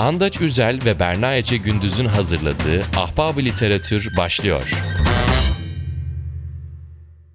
Andaç Üzel ve Berna Ece Gündüz'ün hazırladığı Ahbab Literatür başlıyor.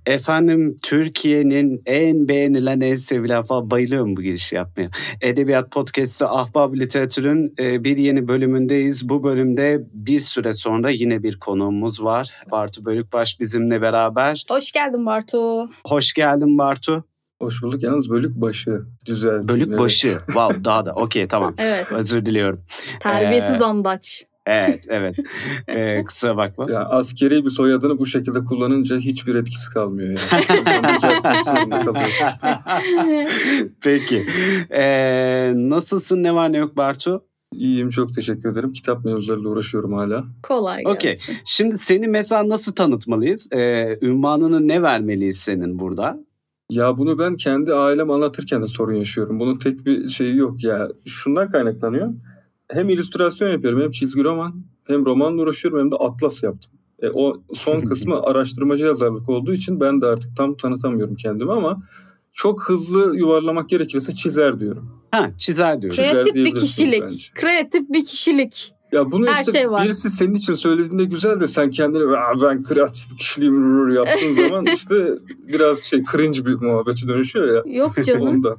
Efendim Türkiye'nin en beğenilen, en sevilen falan bayılıyorum bu giriş yapmaya. Edebiyat Podcast'ı Ahbab Literatür'ün e, bir yeni bölümündeyiz. Bu bölümde bir süre sonra yine bir konuğumuz var. Bartu Bölükbaş bizimle beraber. Hoş geldin Bartu. Hoş geldin Bartu. Hoş bulduk. Yalnız bölük başı düzelteyim. Bölük evet. başı. Wow daha da okey tamam. Evet. Özür diliyorum. Terbiyesiz Ee, andaç. Evet evet. Ee, kusura bakma. Ya askeri bir soyadını bu şekilde kullanınca hiçbir etkisi kalmıyor yani. Peki. Ee, nasılsın? Ne var ne yok Bartu? İyiyim çok teşekkür ederim. Kitap mevzularıyla uğraşıyorum hala. Kolay gelsin. Okey. Şimdi seni mesela nasıl tanıtmalıyız? Ee, ünvanını ne vermeliyiz senin burada? Ya bunu ben kendi ailem anlatırken de sorun yaşıyorum. Bunun tek bir şeyi yok ya. Şundan kaynaklanıyor. Hem illüstrasyon yapıyorum hem çizgi roman hem romanla uğraşıyorum hem de atlas yaptım. E, o son kısmı araştırmacı yazarlık olduğu için ben de artık tam tanıtamıyorum kendimi ama çok hızlı yuvarlamak gerekirse çizer diyorum. Ha çizer diyoruz. Güzel Kreatif bir diyebilirsiniz kişilik. bence. Kreatif bir kişilik. Ya bunu Her işte şey var. birisi senin için söylediğinde güzel de sen kendini "Aa, ben kreatif bir kişiliğim rrr" yaptığın zaman işte biraz şey cringe bir muhabbeti dönüşüyor ya. Yok canım. Ondan.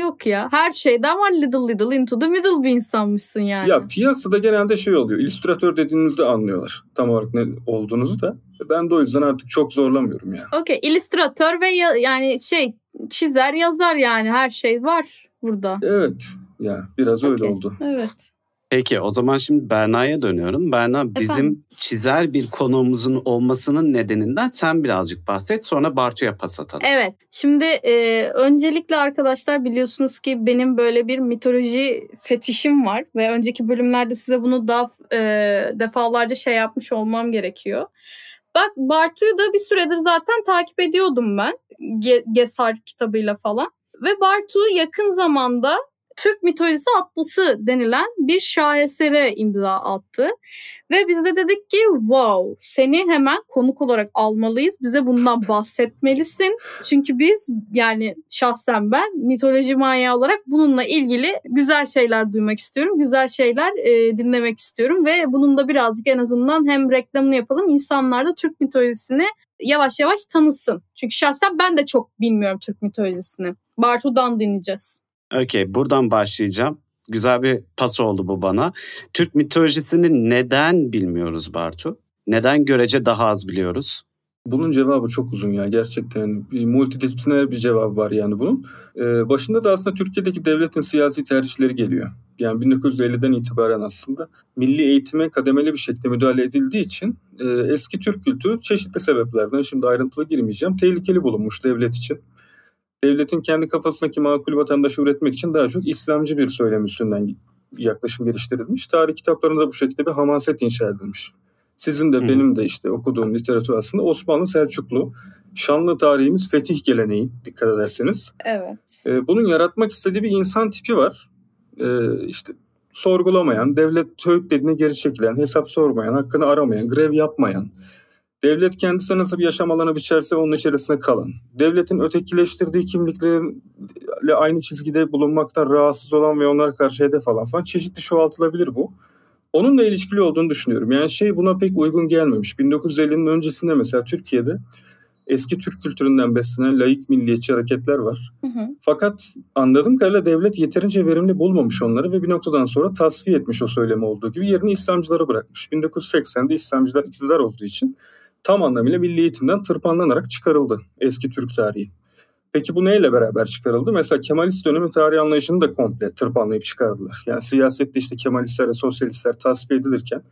Yok ya. Her şeyden var little little into the middle bir insanmışsın yani. Ya piyasada genelde şey oluyor. İllüstratör dediğinizde anlıyorlar tam olarak ne olduğunuzu da. Ben de o yüzden artık çok zorlamıyorum ya. Okey. illüstratör ve ya- yani şey çizer yazar yani her şey var burada. Evet. Ya biraz öyle Okey. oldu. Evet. Peki o zaman şimdi Berna'ya dönüyorum. Berna bizim Efendim? çizer bir konuğumuzun olmasının nedeninden sen birazcık bahset. Sonra Bartu'ya pas atalım. Evet. Şimdi e, öncelikle arkadaşlar biliyorsunuz ki benim böyle bir mitoloji fetişim var ve önceki bölümlerde size bunu daha e, defalarca şey yapmış olmam gerekiyor. Bak Bartu'yu da bir süredir zaten takip ediyordum ben. Ge- Gesar kitabıyla falan. Ve Bartu yakın zamanda Türk mitolojisi atlısı denilen bir şahesere imza attı. Ve biz de dedik ki wow seni hemen konuk olarak almalıyız. Bize bundan bahsetmelisin. Çünkü biz yani şahsen ben mitoloji manyağı olarak bununla ilgili güzel şeyler duymak istiyorum. Güzel şeyler e, dinlemek istiyorum. Ve bunun da birazcık en azından hem reklamını yapalım. İnsanlar da Türk mitolojisini yavaş yavaş tanısın. Çünkü şahsen ben de çok bilmiyorum Türk mitolojisini. Bartu'dan dinleyeceğiz. Okey buradan başlayacağım. Güzel bir pas oldu bu bana. Türk mitolojisini neden bilmiyoruz Bartu? Neden görece daha az biliyoruz? Bunun cevabı çok uzun ya gerçekten. Yani bir multidisipliner bir cevabı var yani bunun. Ee, başında da aslında Türkiye'deki devletin siyasi tercihleri geliyor. Yani 1950'den itibaren aslında milli eğitime kademeli bir şekilde müdahale edildiği için e, eski Türk kültürü çeşitli sebeplerden şimdi ayrıntılı girmeyeceğim. Tehlikeli bulunmuş devlet için. Devletin kendi kafasındaki makul vatandaşı üretmek için daha çok İslamcı bir söylem üstünden yaklaşım geliştirilmiş. Tarih kitaplarında bu şekilde bir hamaset inşa edilmiş. Sizin de Hı. benim de işte okuduğum literatür aslında Osmanlı Selçuklu şanlı tarihimiz fetih geleneği dikkat ederseniz. Evet. Ee, bunun yaratmak istediği bir insan tipi var. Ee, işte sorgulamayan, devlet töğüt dediğine geri çekilen, hesap sormayan, hakkını aramayan, grev yapmayan, devlet kendisine nasıl bir yaşam alanı biçerse onun içerisinde kalan, devletin ötekileştirdiği kimliklerle aynı çizgide bulunmaktan rahatsız olan ve onlara karşı hedef alan falan çeşitli çoğaltılabilir bu. Onunla ilişkili olduğunu düşünüyorum. Yani şey buna pek uygun gelmemiş. 1950'nin öncesinde mesela Türkiye'de eski Türk kültüründen beslenen laik milliyetçi hareketler var. Hı hı. Fakat anladığım kadarıyla devlet yeterince verimli bulmamış onları ve bir noktadan sonra tasfiye etmiş o söylemi olduğu gibi yerini İslamcılara bırakmış. 1980'de İslamcılar iktidar olduğu için tam anlamıyla milli eğitimden tırpanlanarak çıkarıldı eski Türk tarihi. Peki bu neyle beraber çıkarıldı? Mesela Kemalist dönemin tarih anlayışını da komple tırpanlayıp çıkardılar. Yani siyasette işte Kemalistler ve Sosyalistler tasfiye edilirken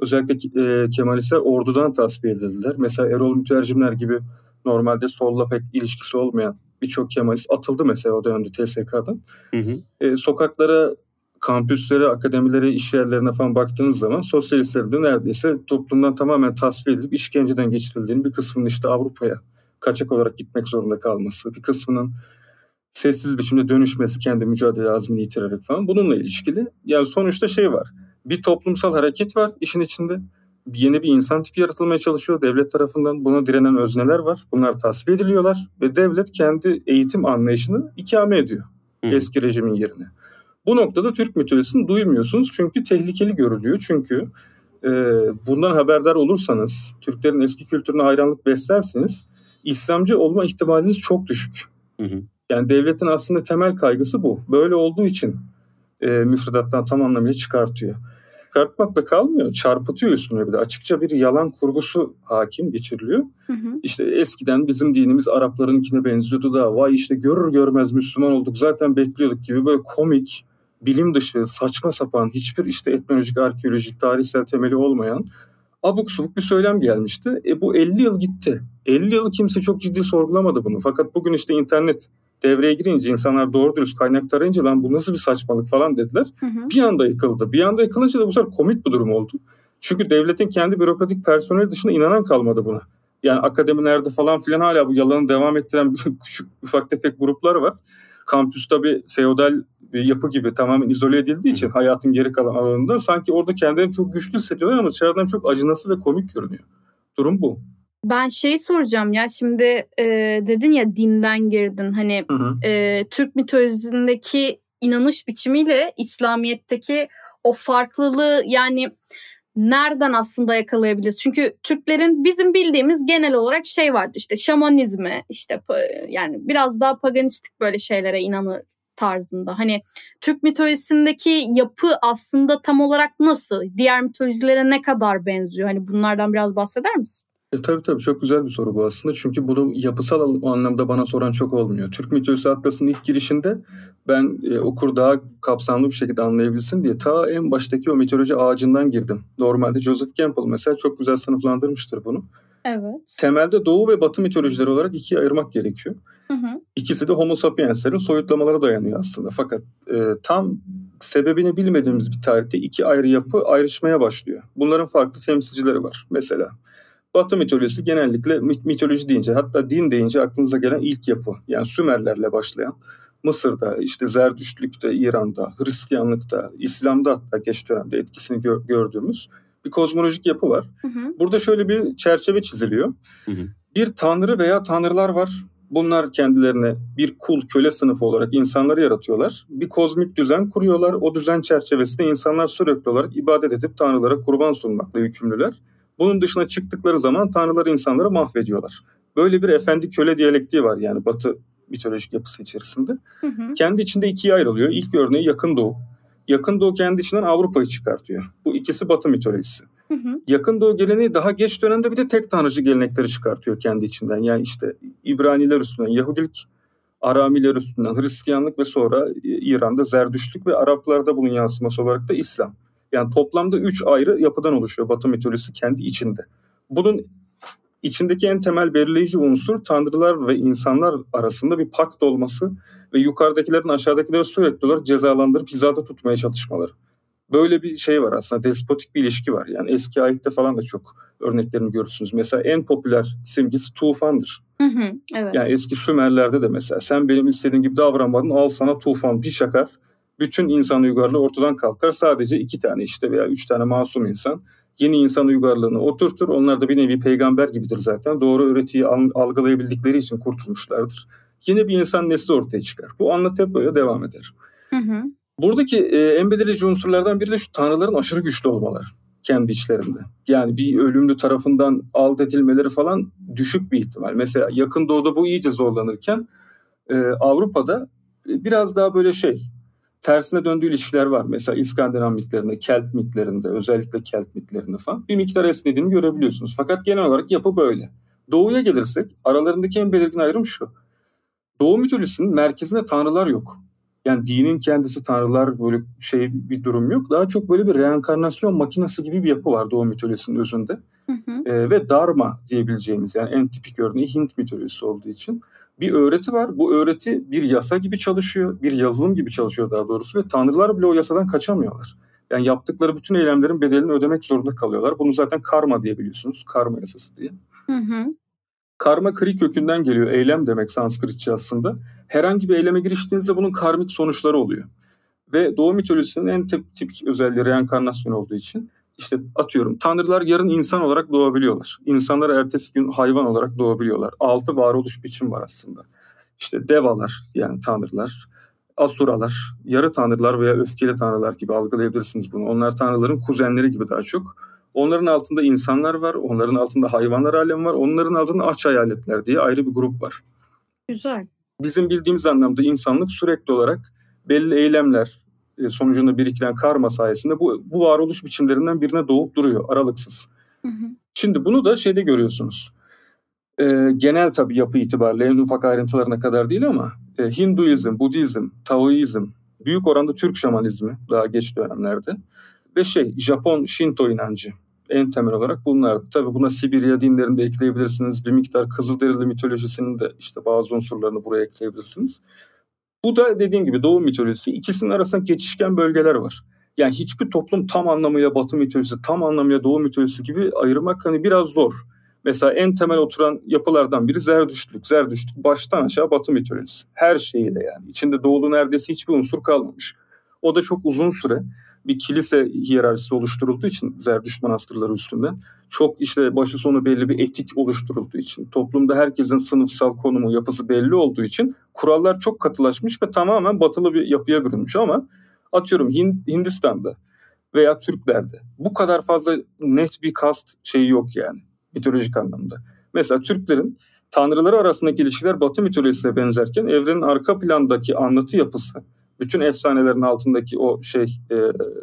özellikle e, Kemalistler ordudan tasfiye edildiler. Mesela Erol Mütercimler gibi normalde solla pek ilişkisi olmayan birçok Kemalist atıldı mesela o dönemde TSK'dan. Hı hı. E, sokaklara, kampüslere, akademilere, iş yerlerine falan baktığınız zaman sosyalistlerin de neredeyse toplumdan tamamen tasfiye edilip işkenceden geçirildiğini bir kısmının işte Avrupa'ya kaçak olarak gitmek zorunda kalması, bir kısmının sessiz biçimde dönüşmesi kendi mücadele azmini yitirerek falan bununla ilişkili. Yani sonuçta şey var. Bir toplumsal hareket var işin içinde. Yeni bir insan tipi yaratılmaya çalışıyor devlet tarafından. Buna direnen özneler var. Bunlar tasfiye ediliyorlar ve devlet kendi eğitim anlayışını ikame ediyor Hı. eski rejimin yerine. Bu noktada Türk mitolojisini duymuyorsunuz çünkü tehlikeli görülüyor. Çünkü e, bundan haberdar olursanız, Türklerin eski kültürüne hayranlık beslerseniz İslamcı olma ihtimaliniz çok düşük. Hı hı. Yani devletin aslında temel kaygısı bu. Böyle olduğu için e, müfredattan tam anlamıyla çıkartıyor. Çıkartmakla kalmıyor, çarpıtıyor üstüne bir de. Açıkça bir yalan kurgusu hakim geçiriliyor. Hı hı. İşte eskiden bizim dinimiz Araplarınkine benziyordu da vay işte görür görmez Müslüman olduk zaten bekliyorduk gibi böyle komik, bilim dışı, saçma sapan, hiçbir işte etnolojik, arkeolojik, tarihsel temeli olmayan abuk subuk bir söylem gelmişti. E bu 50 yıl gitti. 50 yıl kimse çok ciddi sorgulamadı bunu. Fakat bugün işte internet devreye girince insanlar doğru dürüst kaynak tarayınca lan bu nasıl bir saçmalık falan dediler. Hı hı. Bir anda yıkıldı. Bir anda yıkılınca da bu sefer komik bir durum oldu. Çünkü devletin kendi bürokratik personeli dışında inanan kalmadı buna. Yani akademilerde falan filan hala bu yalanı devam ettiren küçük ufak tefek gruplar var. Kampüs tabii feodal bir yapı gibi tamamen izole edildiği için hayatın geri kalan alanında sanki orada kendilerini çok güçlü hissediyorlar ama dışarıdan çok acınası ve komik görünüyor. Durum bu. Ben şey soracağım ya şimdi e, dedin ya dinden girdin hani Hı hı. e, Türk mitolojisindeki inanış biçimiyle İslamiyet'teki o farklılığı yani nereden aslında yakalayabiliriz? Çünkü Türklerin bizim bildiğimiz genel olarak şey vardı işte şamanizme işte yani biraz daha paganistik böyle şeylere inanır tarzında. Hani Türk mitolojisindeki yapı aslında tam olarak nasıl? Diğer mitolojilere ne kadar benziyor? Hani bunlardan biraz bahseder misin? E, tabii tabii çok güzel bir soru bu aslında. Çünkü bunu yapısal al- anlamda bana soran çok olmuyor. Türk mitolojisi atlasının ilk girişinde ben e, okur daha kapsamlı bir şekilde anlayabilsin diye ta en baştaki o mitoloji ağacından girdim. Normalde Joseph Campbell mesela çok güzel sınıflandırmıştır bunu. Evet. Temelde Doğu ve Batı mitolojileri olarak ikiye ayırmak gerekiyor. İkisi de Homo sapienslerin soyutlamalara dayanıyor aslında. Fakat e, tam sebebini bilmediğimiz bir tarihte iki ayrı yapı ayrışmaya başlıyor. Bunların farklı temsilcileri var. Mesela Batı mitolojisi genellikle mit- mitoloji deyince hatta din deyince aklınıza gelen ilk yapı. Yani Sümerlerle başlayan Mısır'da, işte Zerdüştlük'te, İran'da, Hristiyanlıkta, İslam'da hatta geç dönemde etkisini gö- gördüğümüz bir kozmolojik yapı var. Hı hı. Burada şöyle bir çerçeve çiziliyor. Hı hı. Bir tanrı veya tanrılar var. Bunlar kendilerine bir kul, köle sınıfı olarak insanları yaratıyorlar. Bir kozmik düzen kuruyorlar. O düzen çerçevesinde insanlar sürekli olarak ibadet edip tanrılara kurban sunmakla yükümlüler. Bunun dışına çıktıkları zaman tanrılar insanları mahvediyorlar. Böyle bir efendi köle diyalektiği var yani Batı mitolojik yapısı içerisinde. Hı hı. Kendi içinde ikiye ayrılıyor. İlk örneği Yakın Doğu. Yakın Doğu kendi içinden Avrupa'yı çıkartıyor. Bu ikisi Batı mitolojisi. Hı. Yakın Doğu geleneği daha geç dönemde bir de tek tanrıcı gelenekleri çıkartıyor kendi içinden. Yani işte İbraniler üstünden Yahudilik, Aramiler üstünden Hristiyanlık ve sonra İran'da Zerdüştlük ve Araplarda bunun yansıması olarak da İslam. Yani toplamda üç ayrı yapıdan oluşuyor Batı mitolojisi kendi içinde. Bunun içindeki en temel belirleyici unsur tanrılar ve insanlar arasında bir pakt olması ve yukarıdakilerin aşağıdakileri sürekli olarak cezalandırıp hizada tutmaya çalışmaları. Böyle bir şey var aslında despotik bir ilişki var. Yani eski ayette falan da çok örneklerini görürsünüz. Mesela en popüler simgesi tufandır. Hı hı. Evet. Yani eski Sümerlerde de mesela sen benim istediğim gibi davranmadın al sana tufan bir şakar. Bütün insan uygarlığı ortadan kalkar. Sadece iki tane işte veya üç tane masum insan yeni insan uygarlığını oturtur. Onlar da bir nevi peygamber gibidir zaten. Doğru öğretiyi al- algılayabildikleri için kurtulmuşlardır. Yeni bir insan nesli ortaya çıkar. Bu anlatı hep böyle devam eder. Hı hı. Buradaki e, en belirleyici unsurlardan biri de şu tanrıların aşırı güçlü olmaları kendi içlerinde. Yani bir ölümlü tarafından alt edilmeleri falan düşük bir ihtimal. Mesela yakın doğuda bu iyice zorlanırken e, Avrupa'da e, biraz daha böyle şey tersine döndüğü ilişkiler var. Mesela İskandinav mitlerinde, Kelt mitlerinde, özellikle Kelt mitlerinde falan bir miktar esnediğini görebiliyorsunuz. Fakat genel olarak yapı böyle. Doğuya gelirsek aralarındaki en belirgin ayrım şu. Doğu mitolojisinin merkezinde tanrılar yok. Yani dinin kendisi tanrılar böyle şey bir durum yok. Daha çok böyle bir reenkarnasyon makinesi gibi bir yapı var Doğu mitolojisinin özünde. Hı hı. Ee, ve Dharma diyebileceğimiz yani en tipik örneği Hint mitolojisi olduğu için bir öğreti var. Bu öğreti bir yasa gibi çalışıyor, bir yazılım gibi çalışıyor daha doğrusu ve tanrılar bile o yasadan kaçamıyorlar. Yani yaptıkları bütün eylemlerin bedelini ödemek zorunda kalıyorlar. Bunu zaten karma diyebiliyorsunuz. Karma yasası diye. Hı hı. Karma kri kökünden geliyor. Eylem demek Sanskritçe aslında. Herhangi bir eyleme giriştiğinizde bunun karmik sonuçları oluyor. Ve Doğu mitolojisinin en tip, tipik özelliği reenkarnasyon olduğu için işte atıyorum tanrılar yarın insan olarak doğabiliyorlar. İnsanlar ertesi gün hayvan olarak doğabiliyorlar. Altı varoluş biçim var aslında. İşte devalar yani tanrılar, Asuralar, yarı tanrılar veya öfkeli tanrılar gibi algılayabilirsiniz bunu. Onlar tanrıların kuzenleri gibi daha çok. Onların altında insanlar var, onların altında hayvanlar alemi var, onların altında aç hayaletler diye ayrı bir grup var. Güzel. Bizim bildiğimiz anlamda insanlık sürekli olarak belli eylemler e, sonucunda birikilen karma sayesinde bu, bu varoluş biçimlerinden birine doğup duruyor aralıksız. Hı hı. Şimdi bunu da şeyde görüyorsunuz. Ee, genel tabii yapı itibariyle en ufak ayrıntılarına kadar değil ama e, Hinduizm, Budizm, Taoizm, büyük oranda Türk şamanizmi daha geç dönemlerde ve şey Japon Shinto inancı en temel olarak bunlardı. Tabii buna Sibirya dinlerini de ekleyebilirsiniz. Bir miktar Kızılderili mitolojisinin de işte bazı unsurlarını buraya ekleyebilirsiniz. Bu da dediğim gibi Doğu mitolojisi ikisinin arasında geçişken bölgeler var. Yani hiçbir toplum tam anlamıyla Batı mitolojisi, tam anlamıyla Doğu mitolojisi gibi ayırmak hani biraz zor. Mesela en temel oturan yapılardan biri Zerdüştlük. Zerdüştlük baştan aşağı Batı mitolojisi. Her şeyiyle yani. İçinde Doğulu neredeyse hiçbir unsur kalmamış. O da çok uzun süre bir kilise hiyerarşisi oluşturulduğu için Zerdüşt manastırları üstünden çok işte başı sonu belli bir etik oluşturulduğu için toplumda herkesin sınıfsal konumu yapısı belli olduğu için kurallar çok katılaşmış ve tamamen batılı bir yapıya bürünmüş ama atıyorum Hindistan'da veya Türklerde bu kadar fazla net bir kast şeyi yok yani mitolojik anlamda. Mesela Türklerin tanrıları arasındaki ilişkiler Batı mitolojisine benzerken evrenin arka plandaki anlatı yapısı bütün efsanelerin altındaki o şey e,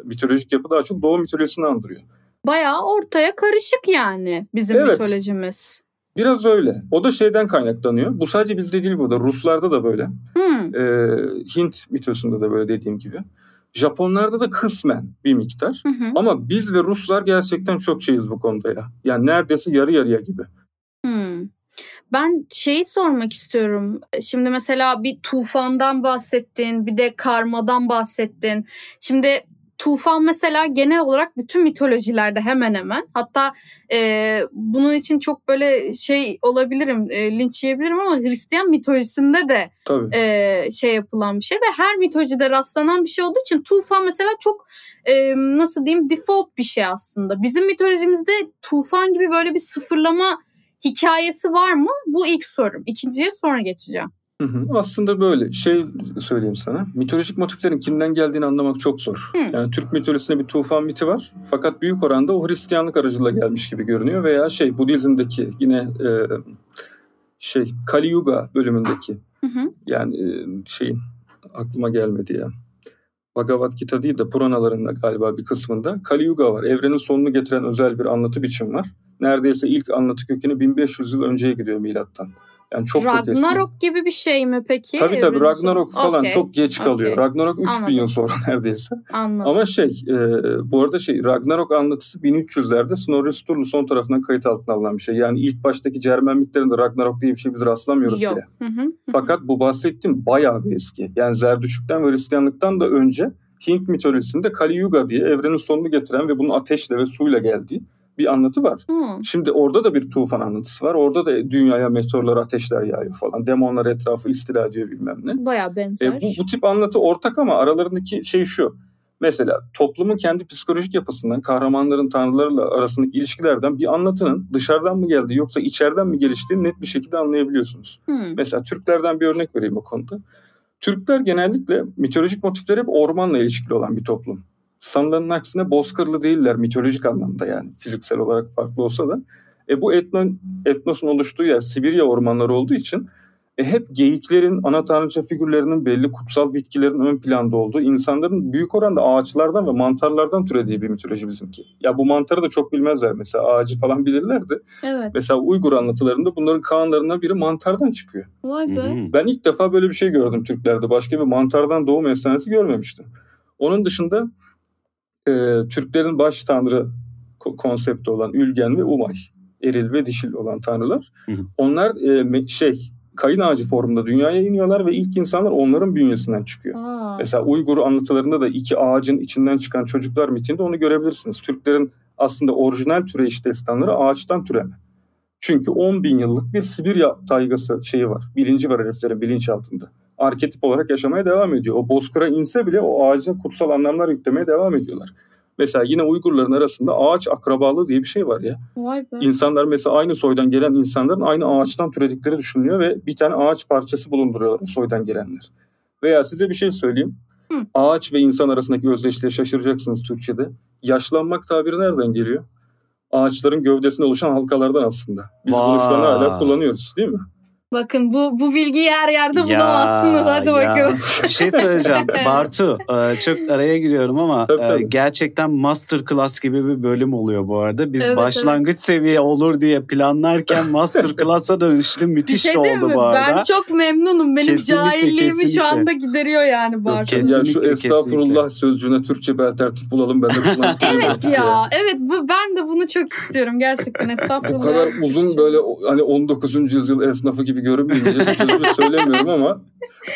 mitolojik yapı daha çok Doğu mitolojisini andırıyor. Bayağı ortaya karışık yani bizim Evet. mitolojimiz. Biraz öyle. O da şeyden kaynaklanıyor. Bu sadece bizde değil bu da. Ruslarda da böyle. Hmm. Ee, Hint mitosunda da böyle dediğim gibi. Japonlarda da kısmen bir miktar. Hı hı. Ama biz ve Ruslar gerçekten çok şeyiz bu konuda ya. Yani neredeyse yarı yarıya gibi. Ben şeyi sormak istiyorum. Şimdi mesela bir tufandan bahsettin, bir de karmadan bahsettin. Şimdi tufan mesela genel olarak bütün mitolojilerde hemen hemen. Hatta e, bunun için çok böyle şey olabilirim, e, linç yiyebilirim ama Hristiyan mitolojisinde de Tabii. e, şey yapılan bir şey ve her mitolojide rastlanan bir şey olduğu için tufan mesela çok e, nasıl diyeyim default bir şey aslında. Bizim mitolojimizde tufan gibi böyle bir sıfırlama hikayesi var mı? Bu ilk sorum. İkinciye sonra geçeceğim. Hı hı. Aslında böyle şey söyleyeyim sana. Mitolojik motiflerin kimden geldiğini anlamak çok zor. Hı. Yani Türk mitolojisinde bir tufan miti var. Fakat büyük oranda o Hristiyanlık aracılığıyla gelmiş gibi görünüyor. Veya şey Budizm'deki yine e, şey Kali Yuga bölümündeki Hı hı. yani e, şeyin aklıma gelmedi ya. Bhagavad Gita değil de Puranalarında galiba bir kısmında Kali Yuga var. Evrenin sonunu getiren özel bir anlatı biçimi var. Neredeyse ilk anlatı kökeni 1500 yıl önceye gidiyor milattan. Yani çok çok eski. Ragnarok gibi bir şey mi peki? Tabii tabii Ragnarok falan Okey, çok geç kalıyor. okey. Ragnarok 3000 Anladım. yıl sonra neredeyse. Anladım. Ama şey e, bu arada şey Ragnarok anlatısı 1300'lerde Snorri Sturluson tarafından kayıt altına alınan bir şey. Yani ilk baştaki Cermen mitlerinde Ragnarok diye bir şey biz rastlamıyoruz Yok. bile. Hı hı. Fakat bu bahsettiğim bayağı bir eski. Yani Zerdüştlükten ve Hristiyanlıktan da önce Hint mitolojisinde Kali Yuga diye evrenin sonunu getiren ve bunun ateşle ve suyla geldiği bir anlatı var. Hı. Şimdi orada da bir tufan anlatısı var. Orada da dünyaya meteorlar, ateşler yağıyor falan. Demonlar etrafı istila ediyor bilmem ne. Bayağı benzer. E, bu, bu tip anlatı ortak ama aralarındaki şey şu. Mesela toplumun kendi psikolojik yapısından, kahramanların tanrılarla arasındaki ilişkilerden bir anlatının dışarıdan mı geldiği yoksa içeriden mi geliştiğini net bir şekilde anlayabiliyorsunuz. Hı. Mesela Türklerden bir örnek vereyim o konuda. Türkler genellikle mitolojik motifleri hep ormanla ilişkili olan bir toplum. Sanılanın aksine bozkırlı değiller mitolojik anlamda yani fiziksel olarak farklı olsa da. E bu etno, etnosun oluştuğu yer Sibirya ormanları olduğu için e hep geyiklerin, ana tanrıça figürlerinin belli kutsal bitkilerin ön planda olduğu, insanların büyük oranda ağaçlardan ve mantarlardan türediği bir mitoloji bizimki. Ya bu mantarı da çok bilmezler mesela ağacı falan bilirlerdi. Evet. Mesela Uygur anlatılarında bunların kanlarından biri mantardan çıkıyor. Vay be. Ben ilk defa böyle bir şey gördüm Türklerde. Başka bir mantardan doğum efsanesi görmemiştim. Onun dışında e, Türklerin baş tanrı ko- konsepti olan Ülgen ve Umay, eril ve dişil olan tanrılar. Hı hı. Onlar e, şey kayın ağacı formunda dünyaya iniyorlar ve ilk insanlar onların bünyesinden çıkıyor. Aa. Mesela Uygur anlatılarında da iki ağacın içinden çıkan çocuklar mitinde onu görebilirsiniz. Türklerin aslında orijinal türeyiş destanları ağaçtan türeme. Çünkü 10 bin yıllık bir Sibirya taygası şeyi var. Bilinci var heriflerin bilinç altında. Arketip olarak yaşamaya devam ediyor. O bozkıra inse bile o ağacın kutsal anlamlar yüklemeye devam ediyorlar. Mesela yine Uygurların arasında ağaç akrabalığı diye bir şey var ya. Vay be. İnsanlar mesela aynı soydan gelen insanların aynı ağaçtan türedikleri düşünülüyor ve bir tane ağaç parçası bulunduruyorlar soydan gelenler. Veya size bir şey söyleyeyim. Hı. Ağaç ve insan arasındaki özdeşliğe şaşıracaksınız Türkçe'de. Yaşlanmak tabiri nereden geliyor? Ağaçların gövdesinde oluşan halkalardan aslında. Biz bunu şu an hala Vay. kullanıyoruz değil mi? Bakın bu bu bilgiyi her yerde Ya, bulamazsınız. Hadi ya. bakalım. Bir şey söyleyeceğim. Bartu e, çok araya giriyorum ama Tabii, e, tabii. gerçekten masterclass gibi bir bölüm oluyor bu arada. Biz Evet, başlangıç seviye olur diye planlarken masterclass'a dönüştü. Bir Müthiş şey de değil oldu mi? bu arada. Ben çok memnunum. Benim Kesinlikle, cahilliğimi kesinlikle. şu anda gideriyor yani Bartu. kesinlikle. ya şu estağfurullah kesinlikle. sözcüğüne Türkçe bir alternatif bulalım ben de kullanayım. Evet ya. Evet bu ben de bunu çok istiyorum gerçekten. Estağfurullah. Bu kadar uzun böyle hani 19. yüzyıl esnafı gibi görünmeyince bu sözü söylemiyorum ama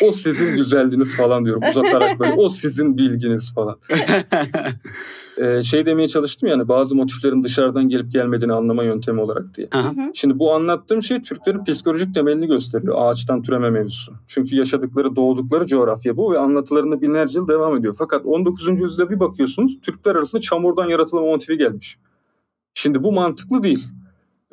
o sizin güzelliğiniz falan diyorum uzatarak böyle o sizin bilginiz falan. Ee, şey demeye çalıştım yani bazı motiflerin dışarıdan gelip gelmediğini anlama yöntemi olarak diye. Aha. Şimdi bu anlattığım şey Türklerin psikolojik temelini gösteriyor. Ağaçtan türeme mevzusu. Çünkü yaşadıkları, doğdukları coğrafya bu ve anlatılarında binlerce yıl devam ediyor. Fakat 19. yüzyılda bir bakıyorsunuz Türkler arasında çamurdan yaratılma motifi gelmiş. Şimdi bu mantıklı değil.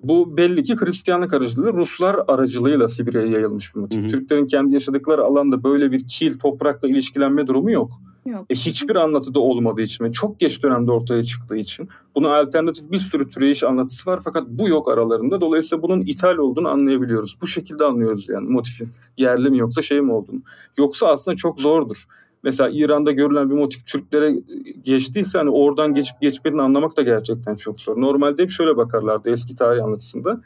Bu belli ki Hristiyanlık aracılığıyla Ruslar aracılığıyla Sibirya'ya yayılmış bir motif. Hı hı. Türklerin kendi yaşadıkları alanda böyle bir kil, toprakla ilişkilenme durumu yok. Yok. E, hiçbir anlatıda olmadığı için ve çok geç dönemde ortaya çıktığı için buna alternatif bir sürü türeyiş anlatısı var fakat bu yok aralarında. Dolayısıyla bunun ithal olduğunu anlayabiliyoruz. Bu şekilde anlıyoruz yani motifin yerli mi yoksa şey mi olduğunu. Yoksa aslında çok zordur. Mesela İran'da görülen bir motif Türklere geçtiyse hani oradan geçip geçmediğini anlamak da gerçekten çok zor. Normalde hep şöyle bakarlardı eski tarih anlatısında.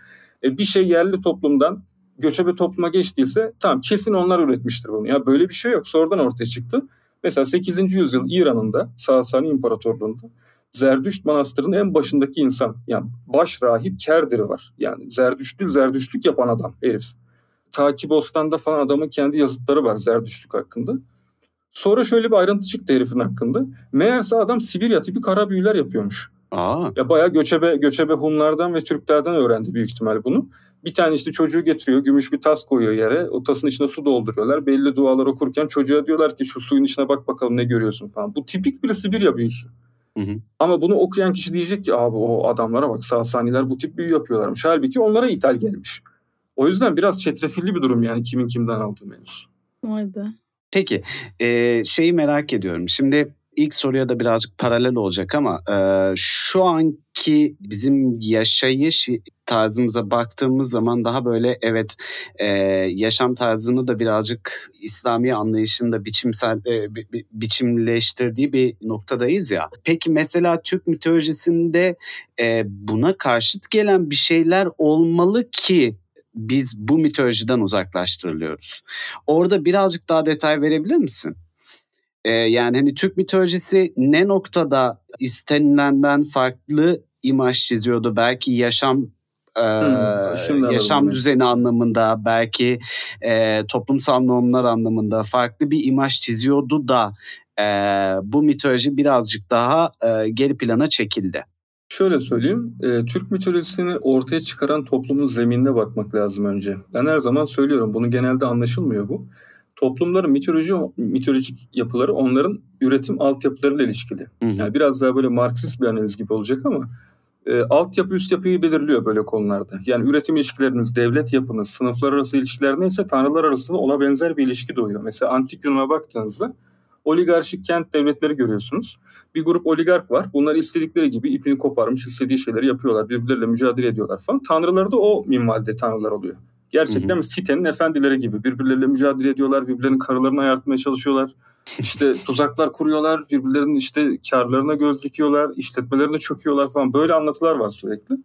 E, bir şey yerli toplumdan göçebe topluma geçtiyse tamam kesin onlar üretmiştir bunu. Ya böyle bir şey yok. Sonradan ortaya çıktı. Mesela 8. yüzyıl İran'ında Sasani İmparatorluğu'nda Zerdüşt Manastırı'nın en başındaki insan yani baş rahip Kerdir var. Yani Zerdüştlük Zerdüştlük yapan adam herif. Taki Bostan'da falan adamın kendi yazıtları var Zerdüştlük hakkında. Sonra şöyle bir ayrıntı çıktı herifin hakkında. Meğerse adam Sibirya tipi kara büyüler yapıyormuş. Aa, Ya bayağı göçebe göçebe Hunlardan ve Türklerden öğrendi büyük ihtimal bunu. Bir tane işte çocuğu getiriyor, gümüş bir tas koyuyor yere. O tasın içine su dolduruyorlar. Belli dualar okurken çocuğa diyorlar ki şu suyun içine bak bakalım ne görüyorsun falan. Bu tipik bir Sibirya büyüsü. Hı hı. Ama bunu okuyan kişi diyecek ki abi o adamlara bak Sasaniler bu tip büyü yapıyorlarmış. Halbuki onlara ithal gelmiş. O yüzden biraz çetrefilli bir durum yani kimin kimden aldığı mevzusu. Vay be. Peki e, şeyi merak ediyorum. Şimdi ilk soruya da birazcık paralel olacak ama e, şu anki bizim yaşayış tarzımıza baktığımız zaman daha böyle evet e, yaşam tarzını da birazcık İslami anlayışın da biçimsel e, bi- bi- biçimleştirdiği bir noktadayız ya. Peki mesela Türk mitolojisinde e, buna karşıt gelen bir şeyler olmalı ki biz bu mitolojiden uzaklaştırılıyoruz. Orada birazcık daha detay verebilir misin? Ee, yani hani Türk mitolojisi ne noktada istenilenden farklı imaj çiziyordu? Belki yaşam e, Hmm, yaşam düzeni anlamında, belki e, toplumsal normlar anlamında farklı bir imaj çiziyordu da e, bu mitoloji birazcık daha e, geri plana çekildi. Şöyle söyleyeyim, e, Türk mitolojisini ortaya çıkaran toplumun zeminine bakmak lazım önce. Ben her zaman söylüyorum, bunu genelde anlaşılmıyor bu. Toplumların mitoloji mitolojik yapıları onların üretim altyapılarıyla ilişkili. Hı hı. Yani biraz daha böyle Marksist bir analiz gibi olacak ama e, altyapı üst yapıyı belirliyor böyle konularda. Yani üretim ilişkileriniz, devlet yapınız, sınıflar arası ilişkiler neyse tanrılar arasında ona benzer bir ilişki doğuyor. Mesela antik Yunan'a baktığınızda oligarşik kent devletleri görüyorsunuz. Bir grup oligark var. Bunlar istedikleri gibi ipini koparmış, istediği şeyleri yapıyorlar. Birbirleriyle mücadele ediyorlar falan. Tanrıları da o minvalde tanrılar oluyor. Gerçekten Hı hı. sitenin efendileri gibi. Birbirleriyle mücadele ediyorlar. Birbirlerinin karılarını ayartmaya çalışıyorlar. İşte tuzaklar kuruyorlar. Birbirlerinin işte karlarına göz dikiyorlar. işletmelerine çöküyorlar falan. Böyle anlatılar var sürekli.